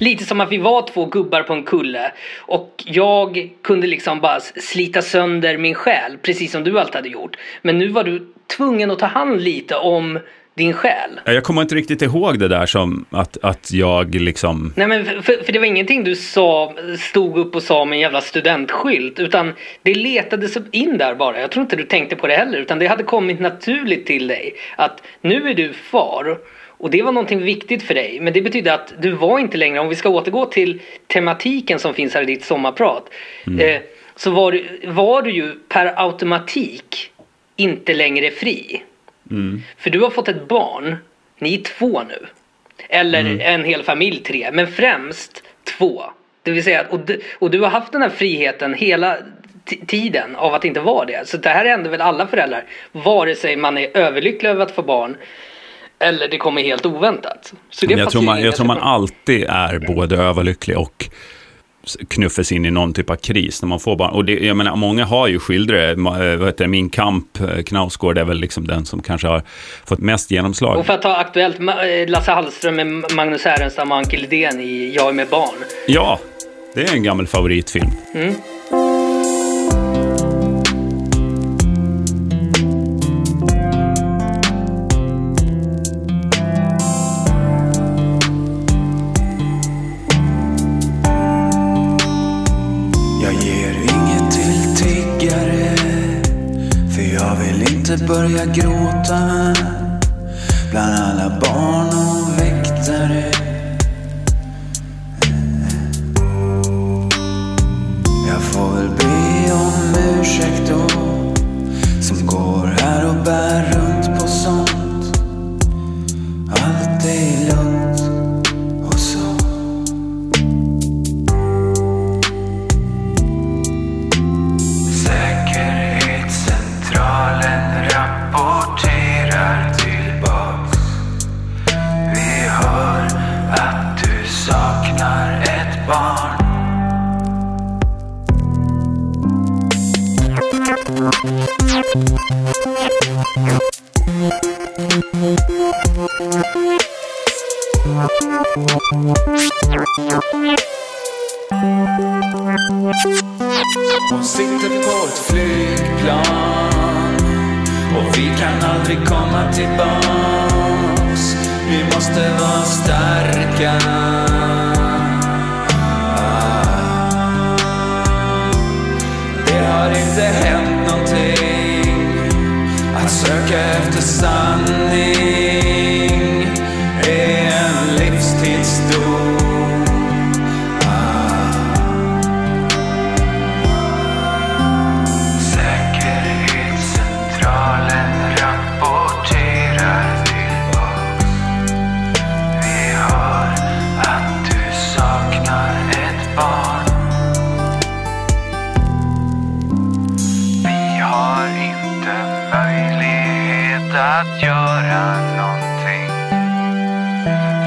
[SPEAKER 2] Lite som att vi var två gubbar på en kulle och jag kunde liksom bara slita sönder min själ precis som du alltid hade gjort. Men nu var du tvungen att ta hand lite om din själ.
[SPEAKER 1] Jag kommer inte riktigt ihåg det där som att, att jag liksom...
[SPEAKER 2] Nej men för, för det var ingenting du sa, stod upp och sa med en jävla studentskylt. Utan det letades in där bara. Jag tror inte du tänkte på det heller. Utan det hade kommit naturligt till dig. Att nu är du far. Och det var någonting viktigt för dig. Men det betyder att du var inte längre, om vi ska återgå till tematiken som finns här i ditt sommarprat. Eh, så var du, var du ju per automatik inte längre fri. För du har fått ett barn, ni är två nu. Eller en hel familj tre, men främst två. Det vill säga, och du, och du har haft den här friheten hela tiden av att inte vara det. Så det här händer väl alla föräldrar. Vare sig man är överlycklig över att få barn eller det kommer helt oväntat. Så det
[SPEAKER 1] Jag tror, man, jag tror man alltid är både överlycklig och knuffas in i någon typ av kris när man får barn. Och det, jag menar, många har ju skildrat, eh, heter det, Min kamp, eh, Knausgård är väl liksom den som kanske har fått mest genomslag.
[SPEAKER 2] Och för att ta aktuellt, eh, Lasse Hallström med Magnus Härenstam och Anke Lidén i Jag är med barn.
[SPEAKER 1] Ja, det är en gammal favoritfilm.
[SPEAKER 5] Jag börja gråta. Bland alla barn och väktare. Saknar ett barn Hon sitter på ett flygplan och vi kan aldrig komma tillbaks. Vi måste vara starka. Har inte hänt någonting. Att söka efter sanning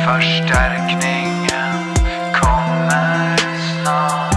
[SPEAKER 5] Förstärkningen kommer snart.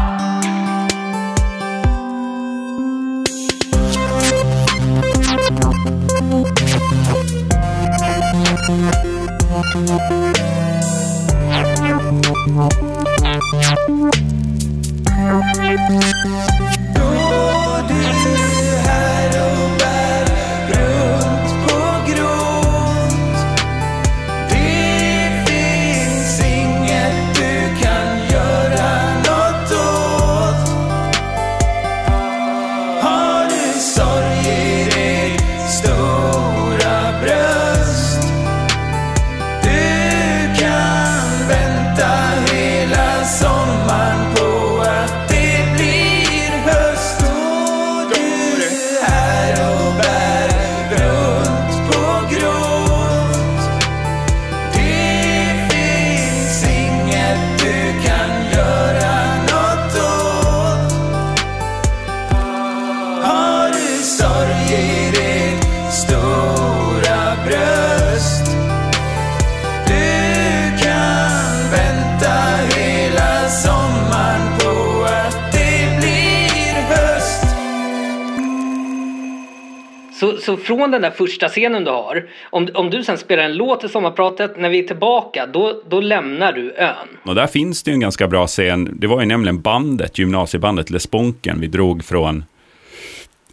[SPEAKER 2] Från den där första scenen du har, om, om du sen spelar en låt i sommarpratet, när vi är tillbaka, då, då lämnar du ön.
[SPEAKER 1] Och där finns det ju en ganska bra scen. Det var ju nämligen bandet, gymnasiebandet Les Bonken, vi drog från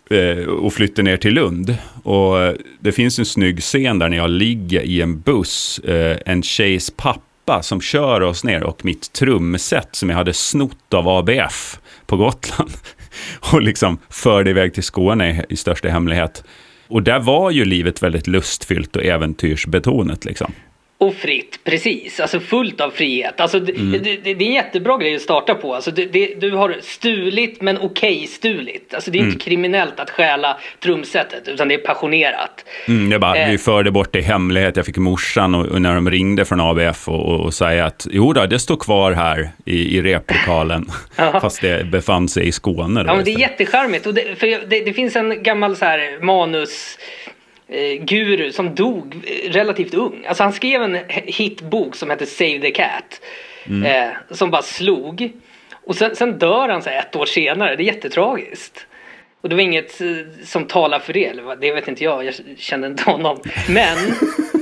[SPEAKER 1] eh, och flyttade ner till Lund. Och eh, det finns en snygg scen där när jag ligger i en buss, eh, en tjejs pappa som kör oss ner och mitt trumset som jag hade snott av ABF på Gotland och liksom förde iväg till Skåne i största hemlighet. Och där var ju livet väldigt lustfyllt och äventyrsbetonat liksom.
[SPEAKER 2] Och fritt, precis. Alltså fullt av frihet. Alltså, det,
[SPEAKER 1] Mm.
[SPEAKER 2] det, det, det är en jättebra grej att starta på. Alltså, det, det, du har stulit men okej stulit. Alltså, det är
[SPEAKER 1] Mm.
[SPEAKER 2] inte kriminellt att stjäla trumsetet utan det är passionerat.
[SPEAKER 1] Mm, jag bara,
[SPEAKER 2] Eh.
[SPEAKER 1] Vi förde bort det i hemlighet. Jag fick morsan och, och när de ringde från ABF och, och, och säga att jo då, det står kvar här i, i replokalen. Fast det befann sig i Skåne. Då
[SPEAKER 2] Ja, men det är jättecharmigt. Och det, för det, det finns en gammal så här manus guru som dog eh, relativt ung. Alltså han skrev en hitbok som hette Save the Cat. Eh, som bara slog. Och sen, sen dör han så ett år senare. Det är jättetragiskt. Och det var inget eh, som talar för det. Eller det vet inte jag. Jag kände inte honom. Men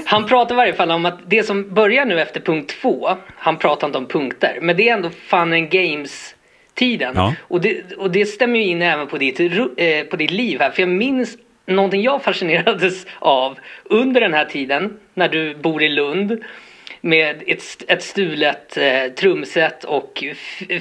[SPEAKER 2] han pratar i varje fall om att det som börjar nu efter punkt två. Han pratar inte om punkter. Men det är ändå fun and games tiden.
[SPEAKER 1] Ja.
[SPEAKER 2] Och, det, och det stämmer ju in även på ditt, eh, på ditt liv här. För jag minns någonting jag fascinerades av under den här tiden när du bor i Lund. Med ett, ett stulet eh, trumset och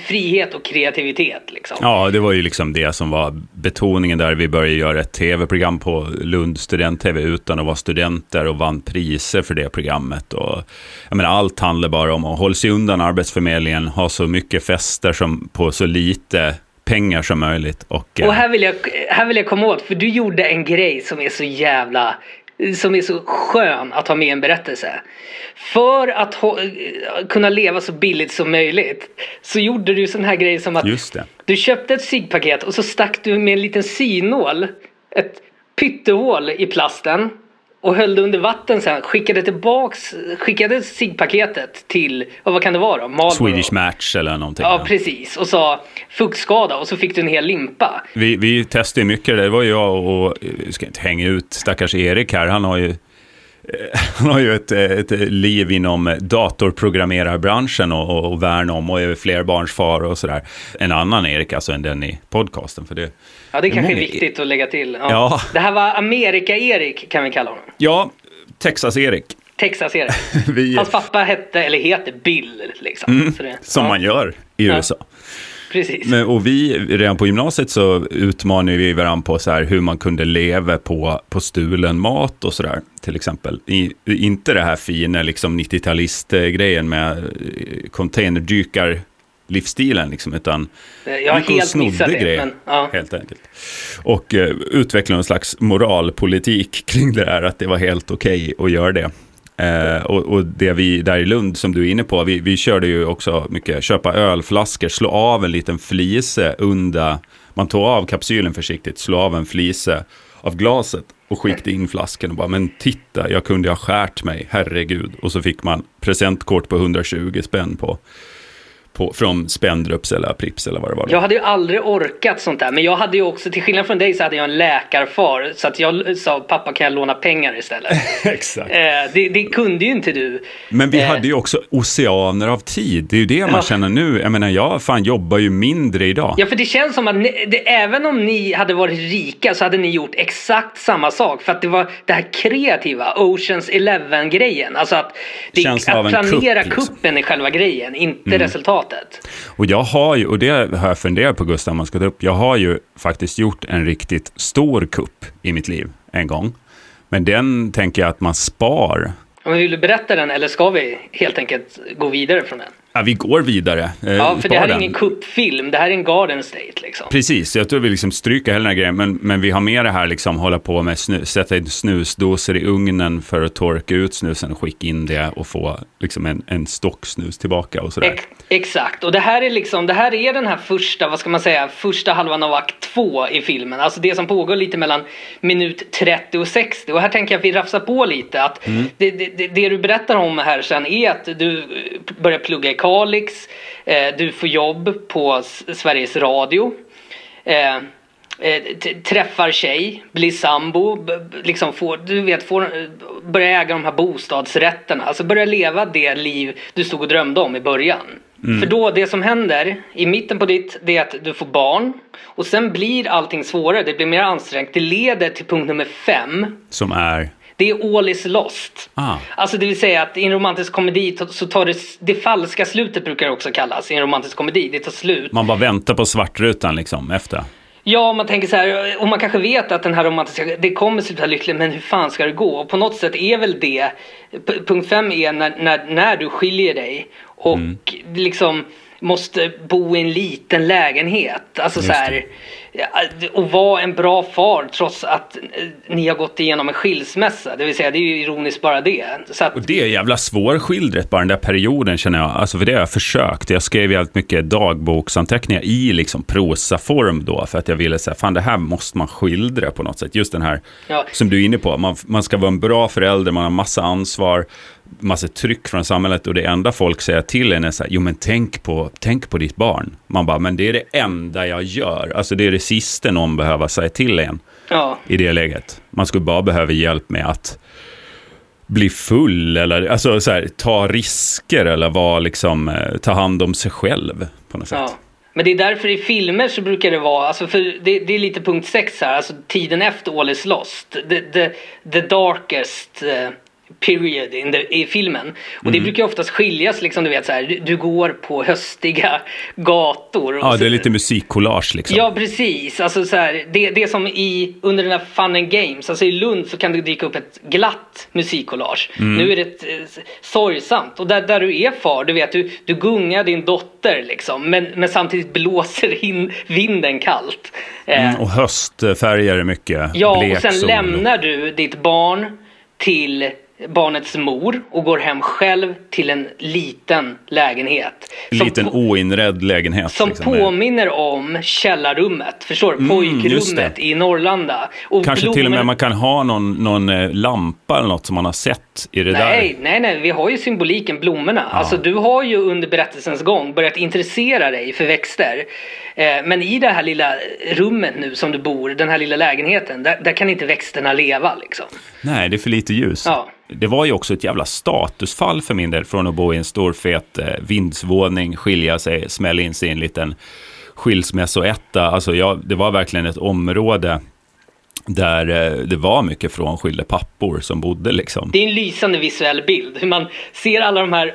[SPEAKER 2] frihet och kreativitet. Liksom.
[SPEAKER 1] Ja, det var ju liksom det som var betoningen där. Vi började göra ett tv-program på Lund student-tv utan att vara studenter och vann priser för det programmet. Och, jag menar, allt handlar bara om att hålla sig undan Arbetsförmedlingen, ha så mycket fester som på så lite pengar som möjligt. Och, eh,
[SPEAKER 2] Och här vill, jag, här vill jag komma åt, för du gjorde en grej som är så jävla som är så skön att ha med en berättelse. För att kunna leva så billigt som möjligt så gjorde du sån här grej som att du köpte ett ciggpaket och så stack du med en liten synål ett pyttehål i plasten och höll det under vatten sen. Skickade tillbaks, skickade ciggpaketet till, och vad kan det vara då? Marlboro.
[SPEAKER 1] Swedish Match eller någonting.
[SPEAKER 2] Ja, precis. Och sa fuktskada och så fick du en hel limpa.
[SPEAKER 1] Vi, vi testade mycket, det var jag och, jag ska inte hänga ut stackars Erik här, han har ju han har ju ett, ett liv inom datorprogrammerarbranschen och, och, och värn om och är flerbarnsfar och sådär. En annan Erik alltså än den i podcasten. För det,
[SPEAKER 2] Ja, det kanske är viktigt att lägga till. Ja.
[SPEAKER 1] Ja.
[SPEAKER 2] Det här var Amerika-Erik kan vi kalla honom.
[SPEAKER 1] ja, Texas-Erik.
[SPEAKER 2] Texas-Erik.
[SPEAKER 1] Vi-
[SPEAKER 2] Hans pappa hette, eller heter Bill liksom. Så det,
[SPEAKER 1] Mm, Som
[SPEAKER 2] ja,
[SPEAKER 1] man gör i
[SPEAKER 2] Ja. Precis.
[SPEAKER 1] Men, och vi, redan på gymnasiet så utmanade vi varandra på så här hur man kunde leva på, på stulen mat och sådär. Till exempel. I, inte det här fina liksom 90-talist-grejen med eh, containerdykar livsstilen liksom, utan
[SPEAKER 2] Jag har helt
[SPEAKER 1] snodde
[SPEAKER 2] det.
[SPEAKER 1] grejer,
[SPEAKER 2] Men, ja.
[SPEAKER 1] helt enkelt. Och eh, utvecklade en slags moralpolitik kring det där, att det var helt okej att göra det. Eh, och, och det vi där i Lund, som du är inne på, vi, vi körde ju också mycket, köpa ölflaskor, slå av en liten flise eh, under, man tog av kapsylen försiktigt, slå av en flise eh, av glaset och skickade in flaskan och bara, men titta, jag kunde ha skärt mig, herregud. Och så fick man presentkort på 120 spänn på, på, från Spendrups eller Prips eller vad det var.
[SPEAKER 2] Jag hade ju aldrig orkat sånt där. Men jag hade ju också, till skillnad från dig så hade jag en läkarfar. Så att jag sa pappa kan jag låna pengar istället.
[SPEAKER 1] Exakt.
[SPEAKER 2] eh, det, det kunde ju inte du.
[SPEAKER 1] Men vi
[SPEAKER 2] Eh.
[SPEAKER 1] hade ju också oceaner av tid. Det är ju det man
[SPEAKER 2] Ja.
[SPEAKER 1] känner nu. Jag menar, jag fan jobbar ju mindre idag.
[SPEAKER 2] Ja, för det känns som att ni, det, även om ni hade varit rika så hade ni gjort exakt samma sak. För att det var det här kreativa, Oceans Eleven-grejen. Alltså att, det, att planera
[SPEAKER 1] kupp, liksom.
[SPEAKER 2] kuppen är själva grejen, inte resultatet.
[SPEAKER 1] Och jag har ju, och det har jag funderat på Gustav, man ska ta upp. Jag har ju faktiskt gjort en riktigt stor kupp i mitt liv en gång. Men den tänker jag att man spar.
[SPEAKER 2] Om vill du berätta den eller ska vi helt enkelt gå vidare från den?
[SPEAKER 1] Ja, vi går vidare. Eh,
[SPEAKER 2] Ja, för det här är ingen kuppfilm, det här är en Garden State liksom.
[SPEAKER 1] Precis, jag tror vi liksom stryker hela den här grejen, men, men vi har med det här liksom hålla på med snu, sätta in snusdoser i ugnen för att torka ut snusen och skicka in det och få liksom en, en stock snus tillbaka och sådär.
[SPEAKER 2] Ex- exakt, och det här är liksom, det här är den här första, vad ska man säga, första halvan av akt två i filmen. Alltså det som pågår lite mellan minut 30 och 60. Och här tänker jag att vi rafsar på lite. Att det, det, det, det du berättar om här sen är att du börjar plugga Kalix. Eh, du får jobb på Sveriges Radio. Eh, eh, träffar tjej, blir sambo, liksom får, du vet, får, börjar äga de här bostadsrätterna. Alltså börjar leva det liv du stod och drömde om i början. För då, det som händer i mitten på ditt, det är att du får barn. Och sen blir allting svårare, det blir mer ansträngt. Det leder till punkt nummer fem.
[SPEAKER 1] Som är...
[SPEAKER 2] Det är all is lost.
[SPEAKER 1] Ah.
[SPEAKER 2] Alltså det vill säga att i en romantisk komedi så tar det, det falska slutet brukar det också kallas i en romantisk komedi. Det tar slut.
[SPEAKER 1] Man bara väntar på svartrutan liksom efter.
[SPEAKER 2] Ja, man tänker så här, och man kanske vet att den här romantiska, det kommer sluta lyckligt, men hur fan ska det gå? Och på något sätt är väl det, punkt fem är när, när, när du skiljer dig och
[SPEAKER 1] Mm.
[SPEAKER 2] liksom måste bo i en liten lägenhet. Alltså
[SPEAKER 1] Just
[SPEAKER 2] så här, och vara en bra far trots att eh, ni har gått igenom en skilsmässa. Det vill säga, det är ju ironiskt bara det. Att,
[SPEAKER 1] Och det är jävla svårskildret, bara den där perioden känner jag. Alltså för det har jag försökt. Jag skrev jävligt mycket dagboksanteckningar i liksom prosaform då. För att jag ville säga, fan det här måste man skildra på något sätt. Just den här,
[SPEAKER 2] Ja.
[SPEAKER 1] som du är inne på. Man, man ska vara en bra förälder, man har massa ansvar, massa tryck från samhället. Och det enda folk säger till en är så här, jo men tänk på, tänk på ditt barn. Man bara, men det är det enda jag gör. Alltså det är det sista någon behöver säga till en
[SPEAKER 2] ja.
[SPEAKER 1] i det läget. Man skulle bara behöva hjälp med att bli full eller alltså, så här, ta risker eller vara, liksom, eh, ta hand om sig själv på något sätt.
[SPEAKER 2] Ja. Men det är därför i filmer så brukar det vara, alltså för det, det är lite punkt 6 här, alltså tiden efter All is lost. The, the, the darkest eh, period in the, i filmen. Och
[SPEAKER 1] Mm.
[SPEAKER 2] det brukar oftast skiljas liksom, du vet så här, du, går på höstiga gator. och
[SPEAKER 1] Ja, det är lite musikcollage liksom.
[SPEAKER 2] Ja, precis. Alltså så här, det, det är som i, under den här Fun and Games. Alltså i Lund så kan det dyka upp ett glatt musikcollage.
[SPEAKER 1] Mm.
[SPEAKER 2] Nu är det ett, eh, sorgsamt. Och där, där du är far, du vet, du, du gungar din dotter liksom. Men, men samtidigt blåser in vinden kallt. Eh,
[SPEAKER 1] Mm, och höstfärger är mycket.
[SPEAKER 2] ja,
[SPEAKER 1] blek
[SPEAKER 2] och sen
[SPEAKER 1] sol.
[SPEAKER 2] lämnar du ditt barn till barnets mor och går hem själv till en liten lägenhet.
[SPEAKER 1] En
[SPEAKER 2] Som
[SPEAKER 1] liten oinredd lägenhet.
[SPEAKER 2] som
[SPEAKER 1] liksom,
[SPEAKER 2] påminner om källarrummet, förstår du?
[SPEAKER 1] Mm,
[SPEAKER 2] Pojkrummet
[SPEAKER 1] det.
[SPEAKER 2] i Norrlanda. Och
[SPEAKER 1] Kanske till och med
[SPEAKER 2] blommor-
[SPEAKER 1] man kan ha någon, någon eh, lampa eller något som man har sett i det
[SPEAKER 2] Nej,
[SPEAKER 1] där.
[SPEAKER 2] nej, nej, vi har ju symboliken blommorna. Alltså du har ju under berättelsens gång börjat intressera dig för växter. Eh, men i det här lilla rummet nu som du bor, den här lilla lägenheten, där, där kan inte växterna leva liksom.
[SPEAKER 1] Nej, det är för lite ljus.
[SPEAKER 2] Ja.
[SPEAKER 1] Det var ju också ett jävla statusfall för min del från att bo i en stor fet eh, vindsvåning, skilja sig, smälla in sig i en liten skilsmässoetta. Alltså jag, det var verkligen ett område där eh, det var mycket frånskilda pappor som bodde liksom.
[SPEAKER 2] Det är en lysande visuell bild. Hur man ser alla de här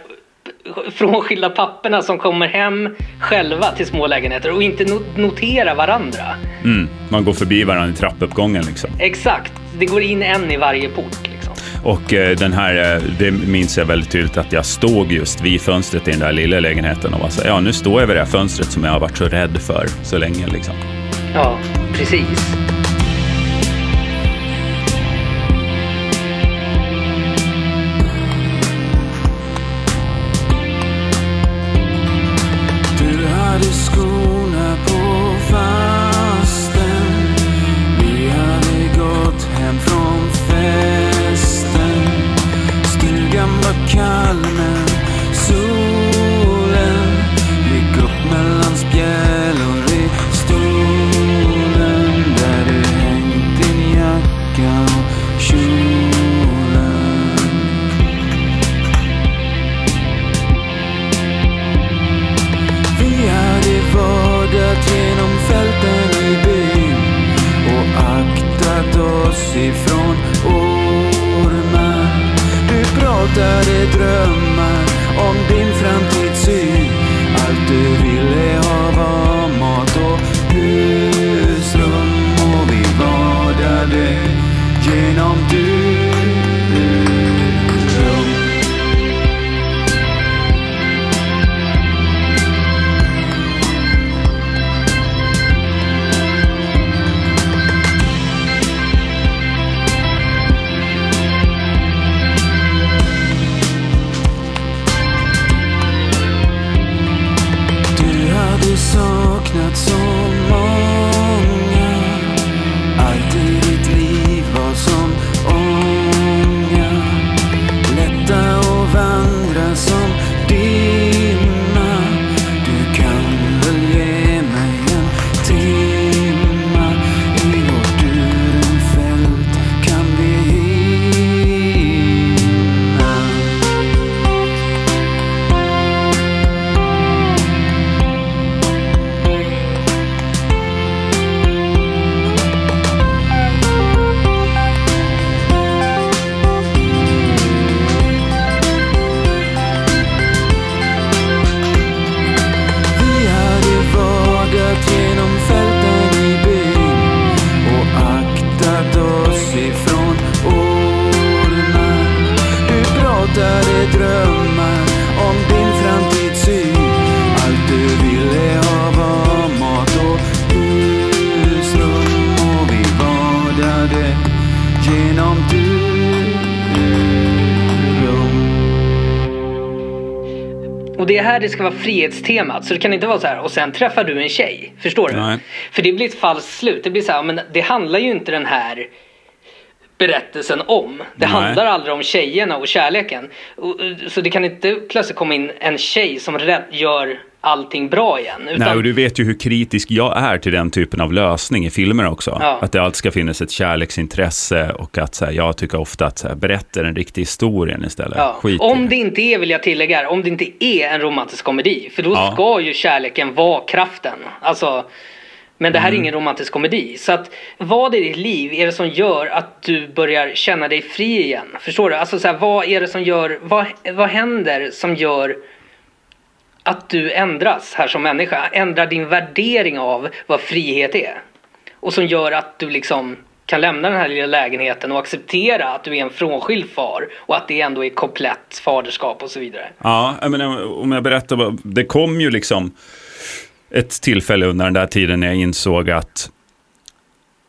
[SPEAKER 2] frånskilda papperna som kommer hem själva till små lägenheter och inte no- noterar varandra.
[SPEAKER 1] Mm, man går förbi varandra i trappuppgången liksom.
[SPEAKER 2] Exakt, det går in en i varje port.
[SPEAKER 1] Och eh, den här, eh, det minns jag väldigt tydligt att jag stod just vid fönstret i den där lilla lägenheten och var så ja nu står jag vid det här fönstret som jag har varit så rädd för så länge liksom.
[SPEAKER 2] Ja, precis.
[SPEAKER 5] Och
[SPEAKER 2] det ska vara frihetstemat. Så det kan inte vara så här och sen träffar du en tjej. Förstår du?
[SPEAKER 1] Nej.
[SPEAKER 2] För det blir ett falskt slut. Det blir så här, men det handlar ju inte den här berättelsen om. Det
[SPEAKER 1] Nej.
[SPEAKER 2] handlar aldrig om tjejerna och kärleken. Så det kan inte plötsligt komma in en tjej som rätt gör allting bra igen. Utan,
[SPEAKER 1] Nej, och du vet ju hur kritisk jag är till den typen av lösning i filmer också.
[SPEAKER 2] Ja.
[SPEAKER 1] Att det alltid ska finnas ett kärleksintresse och att så här, jag tycker ofta att så här, berätta den riktiga historien istället.
[SPEAKER 2] Ja.
[SPEAKER 1] Skit
[SPEAKER 2] Om det inte är, vill jag tillägga, om det inte är en romantisk komedi. För då
[SPEAKER 1] Ja.
[SPEAKER 2] ska ju kärleken vara kraften. Alltså, men det här
[SPEAKER 1] Mm.
[SPEAKER 2] är ingen romantisk komedi. Så att vad i ditt liv är det som gör att du börjar känna dig fri igen? Förstår du? Alltså så här, vad är det som gör, vad, vad händer som gör att du ändras här som människa? Ändrar din värdering av vad frihet är? Och som gör att du liksom kan lämna den här lilla lägenheten och acceptera att du är en frånskild far och att det ändå är komplett faderskap och så vidare.
[SPEAKER 1] Ja, menar, om jag berättar, det kom ju liksom ett tillfälle under den där tiden när jag insåg att,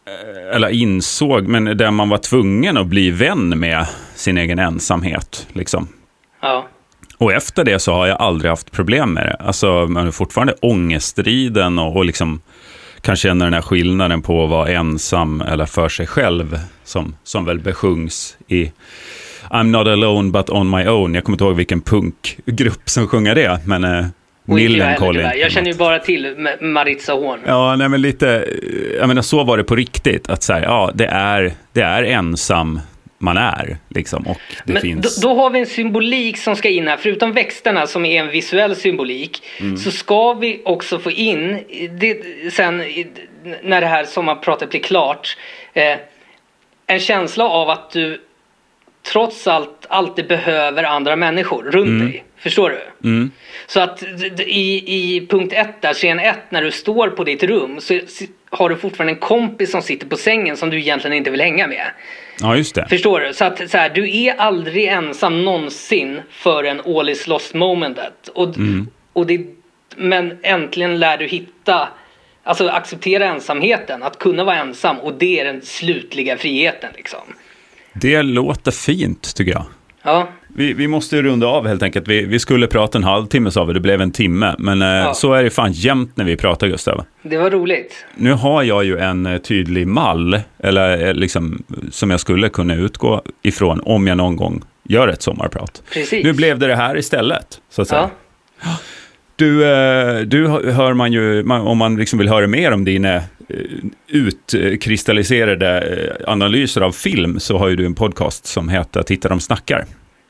[SPEAKER 1] eh, eller insåg, men där man var tvungen att bli vän med sin egen ensamhet. Liksom.
[SPEAKER 2] Ja,
[SPEAKER 1] Och efter det så har jag aldrig haft problem med det. Alltså, man är fortfarande ångestriden och, och liksom kan känna den här skillnaden på att vara ensam eller för sig själv, som, som väl besjungs i I'm not alone but on my own. Jag kommer inte ihåg vilken punkgrupp som sjunger det, men eh,
[SPEAKER 2] jag
[SPEAKER 1] Millencolin.
[SPEAKER 2] Jag känner ju bara till Ma- Maritza Horn.
[SPEAKER 1] Ja, nej men lite, jag menar så var det på riktigt. Att säga, ja, det är, det är ensam man är, liksom. Och det
[SPEAKER 2] Men
[SPEAKER 1] finns...
[SPEAKER 2] då, då har vi en symbolik som ska in här. Förutom växterna som är en visuell symbolik
[SPEAKER 1] Mm.
[SPEAKER 2] så ska vi också få in, det, sen när det här sommarpratet blir klart, eh, en känsla av att du trots allt alltid behöver andra människor runt dig. Förstår du?
[SPEAKER 1] Mm.
[SPEAKER 2] Så att i, i punkt ett där, scen ett, när du står på ditt rum så har du fortfarande en kompis som sitter på sängen som du egentligen inte vill hänga med.
[SPEAKER 1] Ja, just det.
[SPEAKER 2] Förstår du? Så att så här, du är aldrig ensam någonsin förrän all is lost momentet. Och, och det, men äntligen lär du hitta, alltså acceptera ensamheten, att kunna vara ensam och det är den slutliga friheten liksom.
[SPEAKER 1] Det låter fint, tycker jag.
[SPEAKER 2] Ja,
[SPEAKER 1] Vi, vi måste ju runda av helt enkelt. Vi, vi skulle prata en halvtimme sa vi, det blev en timme. Men eh, så är det fan jämt när vi pratar Gustav.
[SPEAKER 2] det var roligt.
[SPEAKER 1] Nu har jag ju en eh, tydlig mall, eller eh, liksom, som jag skulle kunna utgå ifrån om jag någon gång gör ett sommarprat.
[SPEAKER 2] Precis.
[SPEAKER 1] Nu blev det det här istället, så att säga.
[SPEAKER 2] Ja.
[SPEAKER 1] Du, eh, du hör man ju, om man liksom vill höra mer om dina eh, utkristalliserade eh, analyser av film, så har ju du en podcast som heter Titta de snackar.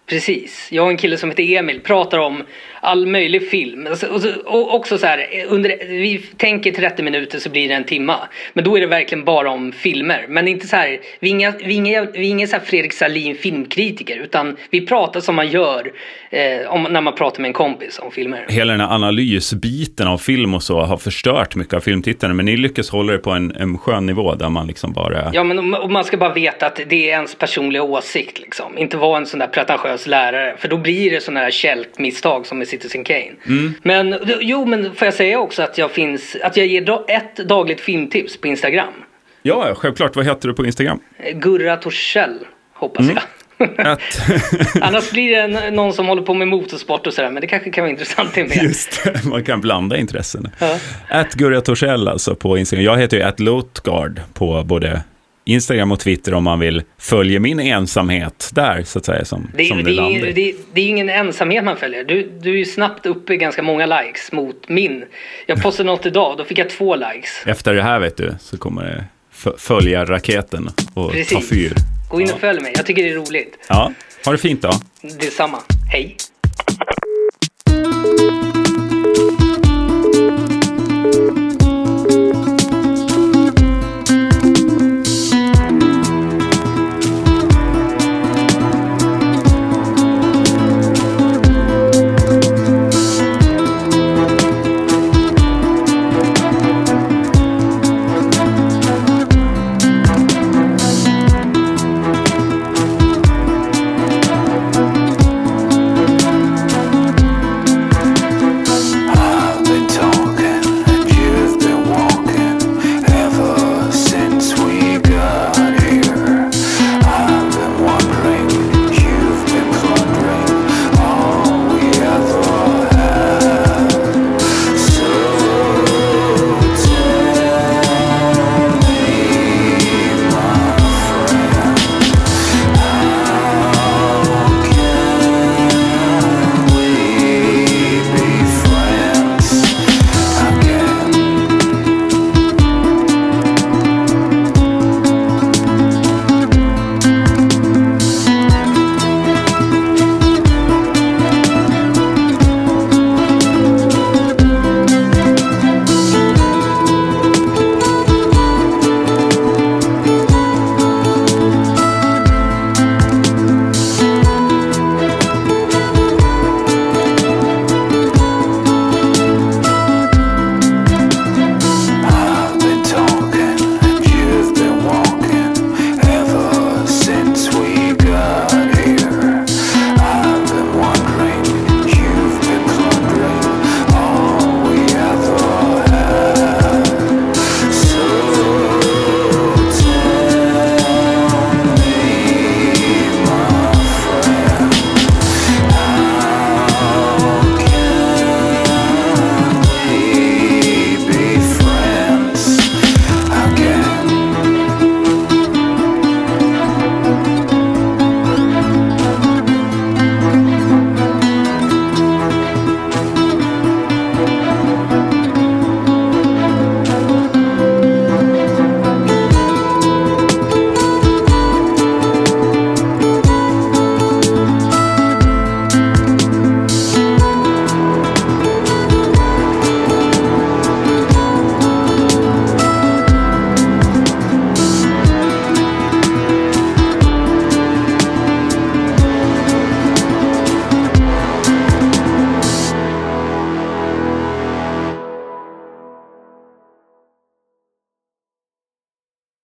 [SPEAKER 2] Precis. Jag och en kille som heter Emil pratar om all möjlig film. Och, så- och också så här, under, vi tänker 30 minuter så blir det en timma. Men då är det verkligen bara om filmer. Men inte så här, vi är inga, vi är inga, vi är inga så här Fredrik Salin filmkritiker. Utan vi pratar som man gör eh, om, när man pratar med en kompis om filmer.
[SPEAKER 1] Hela den här analysbiten av film och så har förstört mycket av filmtittarna, men ni lyckas hålla det på en, en skön nivå där man liksom bara...
[SPEAKER 2] Ja men om man ska bara veta att det är ens personliga åsikt liksom. Inte vara en sån där pretentiös lärare. För då blir det sådana där kälkmisstag som med Citizen Kane. Men jo men får jag säga också att jag finns, att jag ger ett dagligt filmtips på Instagram.
[SPEAKER 1] Ja, självklart. Vad heter du på Instagram?
[SPEAKER 2] Eh, Gurra Torssell hoppas jag.
[SPEAKER 1] Att,
[SPEAKER 2] Annars blir det någon som håller på med motorsport och sådär. Men det kanske kan vara intressant det med.
[SPEAKER 1] just det, man kan blanda intressen.
[SPEAKER 2] Ja.
[SPEAKER 1] Att Gurra Torssell alltså på Instagram. Jag heter ju att Lotgard på både Instagram och Twitter om man vill följa min ensamhet där, så att säga, som
[SPEAKER 2] Det,
[SPEAKER 1] som
[SPEAKER 2] är-
[SPEAKER 1] det
[SPEAKER 2] det, det, är- det är ingen ensamhet man följer. Du, du är ju snabbt uppe i ganska många likes mot min. Jag postade något idag, då fick jag två likes.
[SPEAKER 1] Efter det här, vet du, så kommer det följa raketen och ta
[SPEAKER 2] Precis.
[SPEAKER 1] fyr.
[SPEAKER 2] Gå in och följ mig, jag tycker det är roligt.
[SPEAKER 1] Ja, ha det fint då.
[SPEAKER 2] Detsamma. Hej!
[SPEAKER 3] Thank